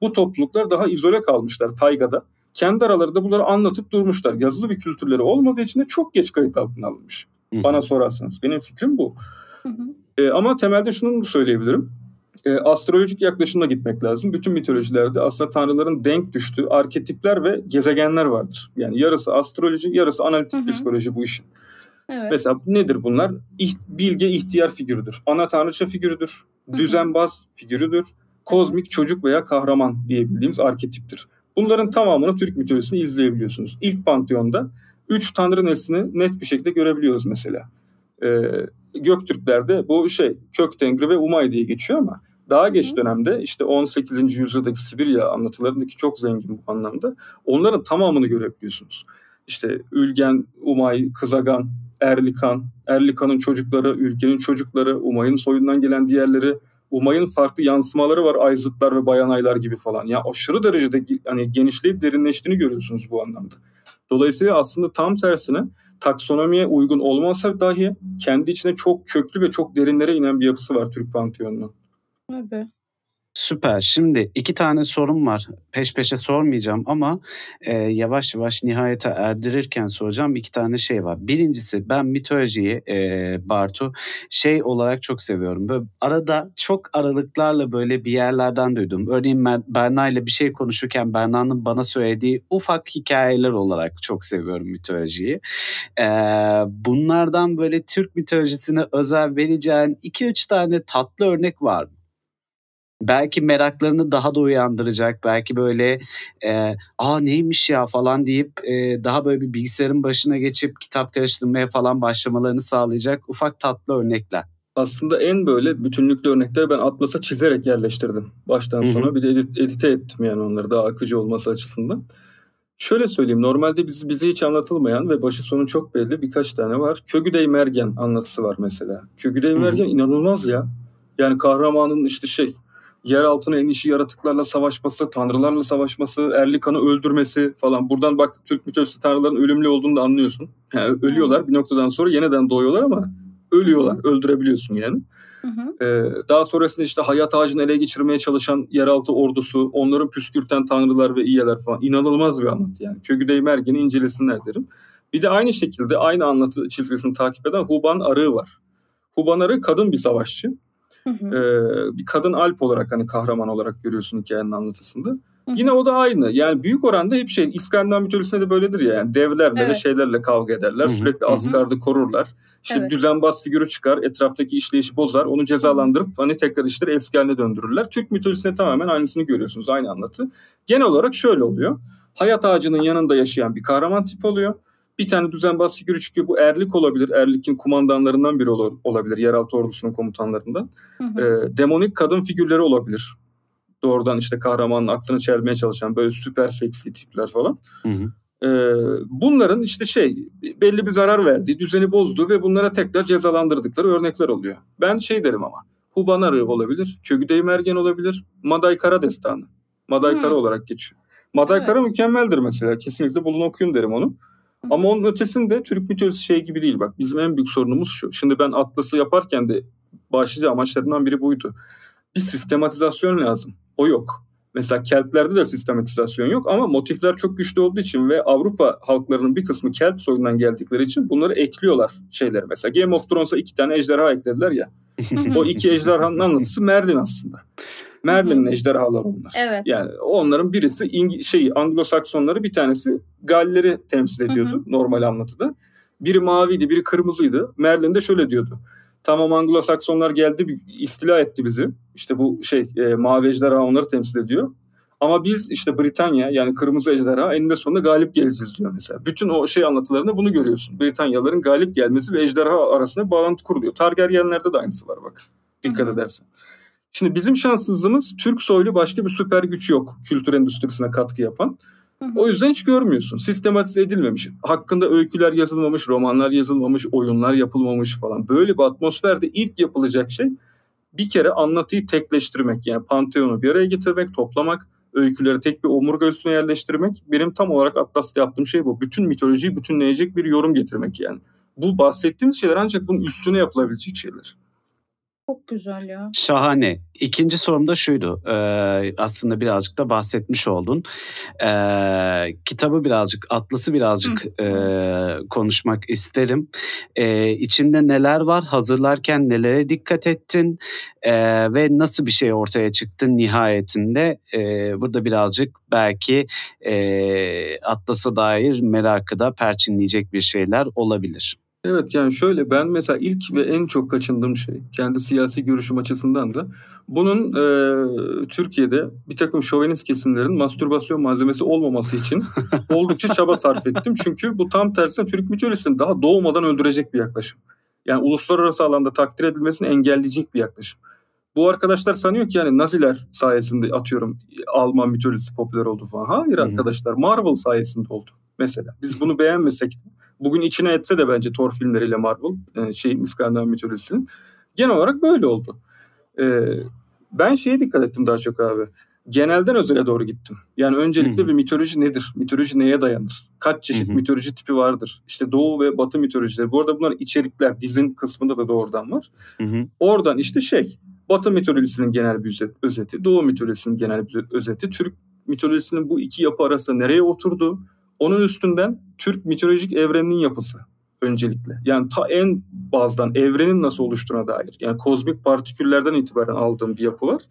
Bu topluluklar daha izole kalmışlar taygada. kendi aralarında bunları anlatıp durmuşlar. Yazılı bir kültürleri olmadığı için de çok geç kayıt altına alınmış. Bana sorarsanız. Benim fikrim bu. Hı hı. E, ama temelde şunu söyleyebilirim. E, astrolojik yaklaşımla gitmek lazım. Bütün mitolojilerde aslında tanrıların denk düştüğü arketipler ve gezegenler vardır. Yani yarısı astroloji, yarısı analitik Hı hı. psikoloji bu işin. Evet. Mesela nedir bunlar? İh- bilge ihtiyar figürüdür. Ana tanrıça figürüdür. Düzenbaz figürüdür. Kozmik çocuk veya kahraman diyebildiğimiz arketiptir. Bunların tamamını Türk mitolojisini izleyebiliyorsunuz. İlk Pantheon'da üç tanrı neslini net bir şekilde görebiliyoruz mesela. Ee, Göktürklerde bu şey Kök Tengri ve Umay diye geçiyor ama daha geç hı. dönemde işte 18. yüzyıldaki Sibirya anlatılarındaki çok zengin bu anlamda onların tamamını görebiliyorsunuz. İşte Ülgen, Umay, Kızagan, Erlikan, Erlikan'ın çocukları, Ülgen'in çocukları, Umay'ın soyundan gelen diğerleri, Umay'ın farklı yansımaları var Ayzıtlar ve Bayanaylar gibi falan. Ya aşırı derecede hani genişleyip derinleştiğini görüyorsunuz bu anlamda. Dolayısıyla aslında tam tersine taksonomiye uygun olmasa dahi kendi içine çok köklü ve çok derinlere inen bir yapısı var Türk Pantheon'un. Tabii. Süper. Şimdi iki tane sorum var. Peş peşe sormayacağım ama e, yavaş yavaş nihayete erdirirken soracağım iki tane şey var. Birincisi ben mitolojiyi e, Bartu şey olarak çok seviyorum. Böyle arada çok aralıklarla böyle bir yerlerden duydum. Örneğin Berna ile bir şey konuşurken Berna'nın bana söylediği ufak hikayeler olarak çok seviyorum mitolojiyi. E, bunlardan böyle Türk mitolojisine özel vereceğin iki üç tane tatlı örnek var mı? Belki meraklarını daha da uyandıracak. Belki böyle e, aa neymiş ya falan deyip e, daha böyle bir bilgisayarın başına geçip kitap karıştırmaya falan başlamalarını sağlayacak ufak tatlı örnekler. Aslında en böyle bütünlüklü örnekleri ben Atlas'a çizerek yerleştirdim. Baştan sona bir de edit, edite ettim yani onları daha akıcı olması açısından. Şöyle söyleyeyim normalde bizi, bize hiç anlatılmayan ve başı sonu çok belli birkaç tane var. Kögüdey Mergen anlatısı var mesela. Kögüdey. Mergen inanılmaz ya. Yani kahramanın işte şey yer altına inişi, yaratıklarla savaşması, tanrılarla savaşması, Erlikan'ı öldürmesi falan. Buradan bak Türk mitolojisi tanrıların ölümlü olduğunu da anlıyorsun. Yani ölüyorlar bir noktadan sonra yeniden doğuyorlar ama ölüyorlar. Öldürebiliyorsun yani. Ee, daha sonrasında işte hayat ağacını ele geçirmeye çalışan yeraltı ordusu, onların püskürten tanrılar ve iyeler falan. inanılmaz bir anlatı yani. Kögüdey Mergen'i incelesinler derim. Bir de aynı şekilde aynı anlatı çizgisini takip eden Huban Arığı var. Huban Arığı kadın bir savaşçı. Hı hı. Ee, bir kadın alp olarak hani kahraman olarak görüyorsun hikayenin anlatısında. Hı hı. Yine o da aynı. Yani büyük oranda hep şey İskandinav mitolojisinde de böyledir ya. Yani devlerle ve Evet. şeylerle kavga ederler. Hı hı, Sürekli. Asgard'ı korurlar. İşte Evet. düzenbaz figürü çıkar. Etraftaki işleyişi bozar. Onu cezalandırıp hani tekrar işleri eski haline döndürürler. Türk mitolojisinde tamamen aynısını görüyorsunuz. Aynı anlatı. Genel olarak şöyle oluyor. Hayat ağacının yanında yaşayan bir kahraman tip oluyor. Bir tane düzenbaz figürü çıkıyor. Bu Erlik olabilir. Erlik'in kumandanlarından biri olur- olabilir. Yeraltı ordusunun komutanlarından. Hı hı. Ee, demonik kadın figürleri olabilir. Doğrudan işte kahramanın aklını çelmeye çalışan böyle süper seksi tipler falan. Hı hı. Ee, bunların işte şey belli bir zarar verdiği, düzeni bozduğu ve bunlara tekrar cezalandırdıkları örnekler oluyor. Ben şey derim ama Huban Arı olabilir, Kögüdey Mergen olabilir, Maday Kara Destanı. Maday Hmm. Kara olarak geçiyor. Maday Evet. Mükemmeldir mesela. Kesinlikle bulun okuyun derim onu. Ama onun ötesinde Türk mitolojisi şey gibi değil bak. Bizim en büyük sorunumuz şu. Şimdi ben Atlas'ı yaparken de başlıca amaçlarından biri buydu. Bir sistematizasyon lazım. O yok. Mesela Keltlerde de sistematizasyon yok ama motifler çok güçlü olduğu için ve Avrupa halklarının bir kısmı Kelt soyundan geldikleri için bunları ekliyorlar şeyler. Mesela Game of Thrones'a iki tane ejderha eklediler ya. o iki ejderhanın anlatısı Merlin aslında. Merlin'in ejderhaları onlar. Evet. Yani onların birisi İngi- şey Anglo-Saksonları bir tanesi Galleri temsil ediyordu normal anlatıda. Biri maviydi, biri kırmızıydı. Merlin de şöyle diyordu. Tamam Anglo-Saksonlar geldi, istila etti bizi. İşte bu şey e, mavi ejderha onları temsil ediyor. Ama biz işte Britanya yani kırmızı ejderha eninde sonunda galip geleceğiz diyor mesela. Bütün o şey anlatılarında bunu görüyorsun. Britanyalıların galip gelmesi ve ejderha arasında bağlantı kuruluyor. Targaryenlerde de aynısı var bak. Dikkat Hı hı. edersen. Şimdi bizim şanssızlığımız Türk soylu başka bir süper güç yok kültür endüstrisine katkı yapan. Hı hı. O yüzden hiç görmüyorsun. Sistematize edilmemiş. Hakkında öyküler yazılmamış, romanlar yazılmamış, oyunlar yapılmamış falan. Böyle bir atmosferde ilk yapılacak şey bir kere anlatıyı tekleştirmek. Yani Pantheon'u bir araya getirmek, toplamak, öyküleri tek bir omurga üstüne yerleştirmek. Benim tam olarak Atlas'ta yaptığım şey bu. Bütün mitolojiyi bütünleyecek bir yorum getirmek yani. Bu bahsettiğimiz şeyler ancak bunun üstüne yapılabilecek şeyler. Çok güzel ya. Şahane. İkinci sorum da şuydu. Ee, aslında birazcık da bahsetmiş oldun. Ee, kitabı birazcık, Atlas'ı birazcık Hı, e, konuşmak isterim. Ee, içinde neler var? Hazırlarken nelere dikkat ettin? Ee, ve nasıl bir şey ortaya çıktı nihayetinde? Ee, burada birazcık belki e, Atlas'a dair merakı da perçinleyecek bir şeyler olabilir. Evet yani şöyle ben mesela ilk ve en çok kaçındığım şey kendi siyasi görüşüm açısından da bunun e, Türkiye'de bir takım şovenist kesimlerin mastürbasyon malzemesi olmaması için oldukça çaba sarf ettim. Çünkü bu tam tersine Türk mitolojisini daha doğmadan öldürecek bir yaklaşım. Yani uluslararası alanda takdir edilmesini engelleyecek bir yaklaşım. Bu arkadaşlar sanıyor ki yani Naziler sayesinde atıyorum Alman mitolojisi popüler oldu falan. Hayır hı. arkadaşlar Marvel sayesinde oldu mesela. Biz bunu beğenmesek de bugün içine etse de bence Thor filmleriyle Marvel e, şeyin İskandinav mitolojisinin genel olarak böyle oldu. E, ben şeye dikkat ettim daha çok abi. Genelden özele doğru gittim. Yani öncelikle Hı hı. bir mitoloji nedir? Mitoloji neye dayanır? Kaç çeşit Hı hı. mitoloji tipi vardır? İşte Doğu ve Batı mitolojileri. Bu arada bunlar içerikler dizin kısmında da doğrudan var. Hı hı. Oradan işte şey Batı mitolojisinin genel bir özet- özeti, Doğu mitolojisinin genel bir özeti, Türk mitolojisinin bu iki yapı arasında nereye oturdu? Onun üstünden Türk mitolojik evreninin yapısı öncelikle. Yani ta en bazdan evrenin nasıl oluştuğuna dair. Yani kozmik partiküllerden itibaren aldığım bir yapı var.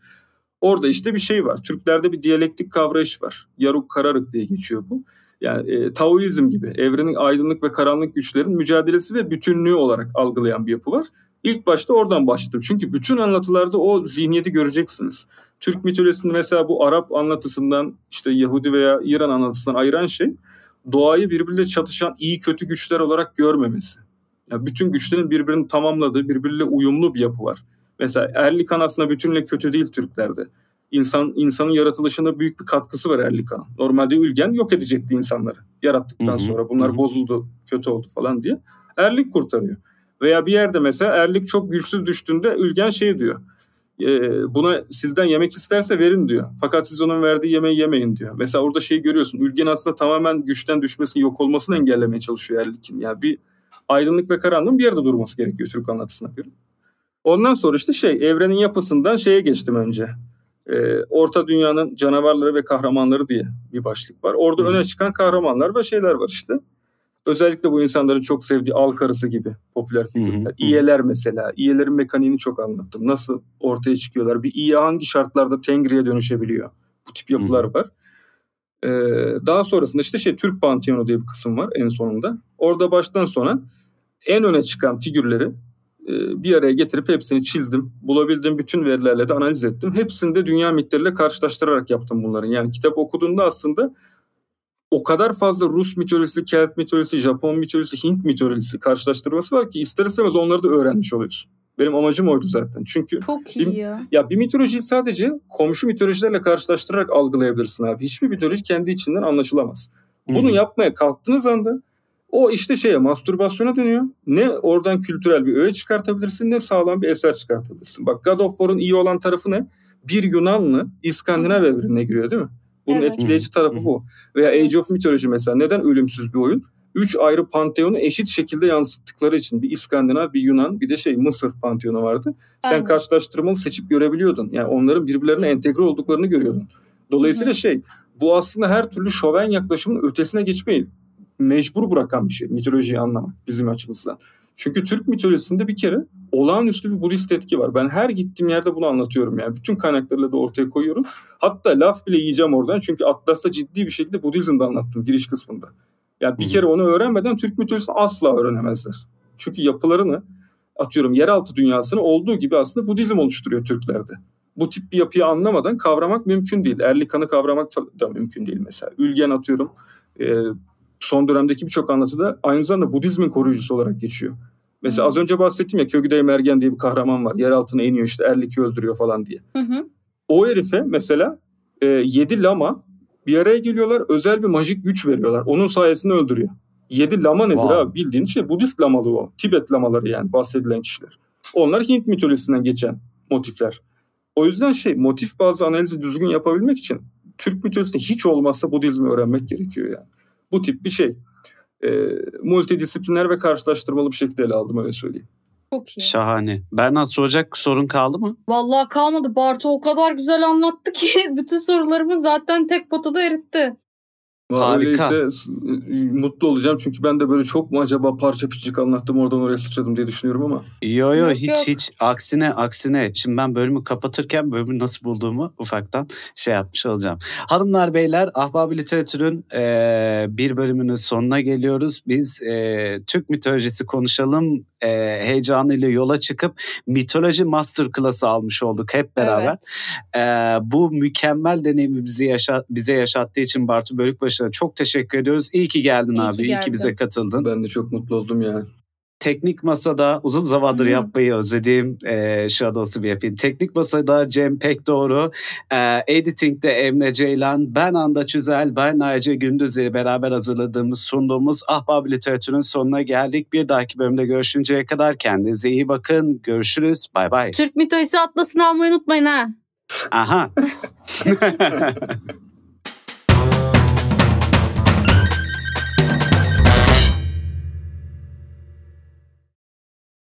Orada işte bir şey var. Türklerde bir diyalektik kavrayış var. Yaruk kararık diye geçiyor bu. Yani e, Taoizm gibi evrenin aydınlık ve karanlık güçlerin mücadelesi ve bütünlüğü olarak algılayan bir yapı var. İlk başta oradan başladım. Çünkü bütün anlatılarda o zihniyeti göreceksiniz. Türk mitolojisinde mesela bu Arap anlatısından işte Yahudi veya İran anlatısından ayıran şey doğayı birbiriyle çatışan iyi kötü güçler olarak görmemesi. Yani bütün güçlerin birbirini tamamladığı, birbiriyle uyumlu bir yapı var. Mesela Erlikan aslında bütünle kötü değil Türklerde. İnsan insanın yaratılışında büyük bir katkısı var Erlikan'ın. Normalde Ülgen yok edecekti insanları yarattıktan Hı hı, sonra. Bunlar hı hı. bozuldu, kötü oldu falan diye. Erlik kurtarıyor. Veya bir yerde mesela Erlik çok güçsüz düştüğünde Ülgen şey diyor. "E, buna sizden yemek isterse verin diyor. Fakat siz onun verdiği yemeği yemeyin diyor. Mesela orada şeyi görüyorsun. Ülgen aslında tamamen güçten düşmesini, yok olmasını engellemeye çalışıyor Erlik'in. Yani bir aydınlık ve karanlığın bir yerde durması gerekiyor Türk anlatısına göre. Ondan sonra işte şey evrenin yapısından şeye geçtim önce. Ee, Orta Dünya'nın canavarları ve kahramanları diye bir başlık var. Orada Hı hı. öne çıkan kahramanlar ve şeyler var işte. Özellikle bu insanların çok sevdiği Al Karısı gibi popüler figürler. İyeler mesela. İyelerin mekaniğini çok anlattım. Nasıl ortaya çıkıyorlar? Bir iye hangi şartlarda Tengri'ye dönüşebiliyor? Bu tip yapılar var. Ee, daha sonrasında işte şey Türk Pantiyonu diye bir kısım var en sonunda. Orada baştan sona en öne çıkan figürleri e, bir araya getirip hepsini çizdim. Bulabildiğim bütün verilerle de analiz ettim. Hepsini de dünya mitleriyle karşılaştırarak yaptım bunların. Yani kitap okuduğunda aslında o kadar fazla Rus mitolojisi, Kelt mitolojisi, Japon mitolojisi, Hint mitolojisi karşılaştırması var ki ister istemez onları da öğrenmiş oluyorsun. Benim amacım oydu zaten. Çünkü Çok iyi ya. ya bir mitolojiyi sadece komşu mitolojilerle karşılaştırarak algılayabilirsin abi. Hiçbir mitoloji kendi içinden anlaşılamaz. Bunu hı. yapmaya kalktığınız anda o işte şeye mastürbasyona dönüyor. Ne oradan kültürel bir öğe çıkartabilirsin ne sağlam bir eser çıkartabilirsin. Bak God of War'un iyi olan tarafı ne? Bir Yunanlı İskandinav evrenine giriyor değil mi? Bunun Evet. etkileyici tarafı bu. Veya Age of Mythology mesela neden ölümsüz bir oyun? Üç ayrı panteonu eşit şekilde yansıttıkları için bir İskandinav, bir Yunan, bir de şey Mısır panteonu vardı. Sen Aynen. karşılaştırmalı seçip görebiliyordun. Yani onların birbirlerine entegre olduklarını görüyordun. Dolayısıyla Hı hı. şey bu aslında her türlü şoven yaklaşımın ötesine geçmeyi mecbur bırakan bir şey mitolojiyi anlamak bizim açımızdan. Çünkü Türk mitolojisinde bir kere olağanüstü bir Budist etki var. Ben her gittiğim yerde bunu anlatıyorum yani. Bütün kaynaklarla da ortaya koyuyorum. Hatta laf bile yiyeceğim oradan. Çünkü Atlas'ta ciddi bir şekilde Budizm'de anlattım giriş kısmında. Yani bir kere onu öğrenmeden Türk mitolojisini asla öğrenemezler. Çünkü yapılarını atıyorum yeraltı dünyasını olduğu gibi aslında Budizm oluşturuyor Türklerde. Bu tip bir yapıyı anlamadan kavramak mümkün değil. Erlikan'ı kavramak da mümkün değil mesela. Ülgen atıyorum e, son dönemdeki birçok anlatıda aynı zamanda Budizmin koruyucusu olarak geçiyor. Mesela Hı. az önce bahsettim ya Kögüdey Mergen diye bir kahraman var. Yer altına iniyor işte Erlik'i öldürüyor falan diye. Hı hı. O herife mesela e, yedi lama bir araya geliyorlar özel bir majik güç veriyorlar. Onun sayesinde öldürüyor. Yedi lama nedir Wow. abi? Bildiğin şey Budist lamalı o. Tibet lamaları yani bahsedilen kişiler. Onlar Hint mitolojisinden geçen motifler. O yüzden şey motif bazı analizi düzgün yapabilmek için Türk mitolojisinde hiç olmazsa Budizmi öğrenmek gerekiyor yani. Bu tip bir şey. E, multidisipliner ve karşılaştırmalı bir şekilde ele aldım öyle söyleyeyim. Çok iyi. Şahane. Berna soracak sorun kaldı mı? Vallahi kalmadı. Bartu o kadar güzel anlattı ki bütün sorularımı zaten tek potada eritti. Harika. Öyleyse mutlu olacağım çünkü ben de böyle çok mu acaba parça küçük anlattım oradan oraya sıçradım diye düşünüyorum ama. Yo yo Yok, hiç yok. hiç aksine aksine. Şimdi ben bölümü kapatırken bölümü nasıl bulduğumu ufaktan şey yapmış olacağım. Hanımlar beyler Ahbab Literatür'ün eee, bir bölümünün sonuna geliyoruz. Biz eee, Türk mitolojisi konuşalım eee, heyecanıyla yola çıkıp mitoloji masterclass'ı almış olduk hep beraber. Evet. Eee, bu mükemmel deneyimi bizi yaşa, bize yaşattığı için Bartu Bölükbaşı'na çok teşekkür ediyoruz. İyi ki geldin İyi ki abi. İyi ki geldin. bize katıldın. Ben de çok mutlu oldum yani. Teknik Masa'da uzun zamandır Hı. yapmayı özlediğim e, Shadows'u bir yapayım. Teknik Masa'da Cem Pekdoğru, e, Editing'de Emre Ceylan, ben Anda Çüzel, ben Naci Gündüz ile beraber hazırladığımız, sunduğumuz Ahbab Literatür'ün sonuna geldik. Bir dahaki bölümde görüşünceye kadar kendinize iyi bakın. Görüşürüz. Bay bay. Türk mitolojisi atlasını almayı unutmayın ha. Aha.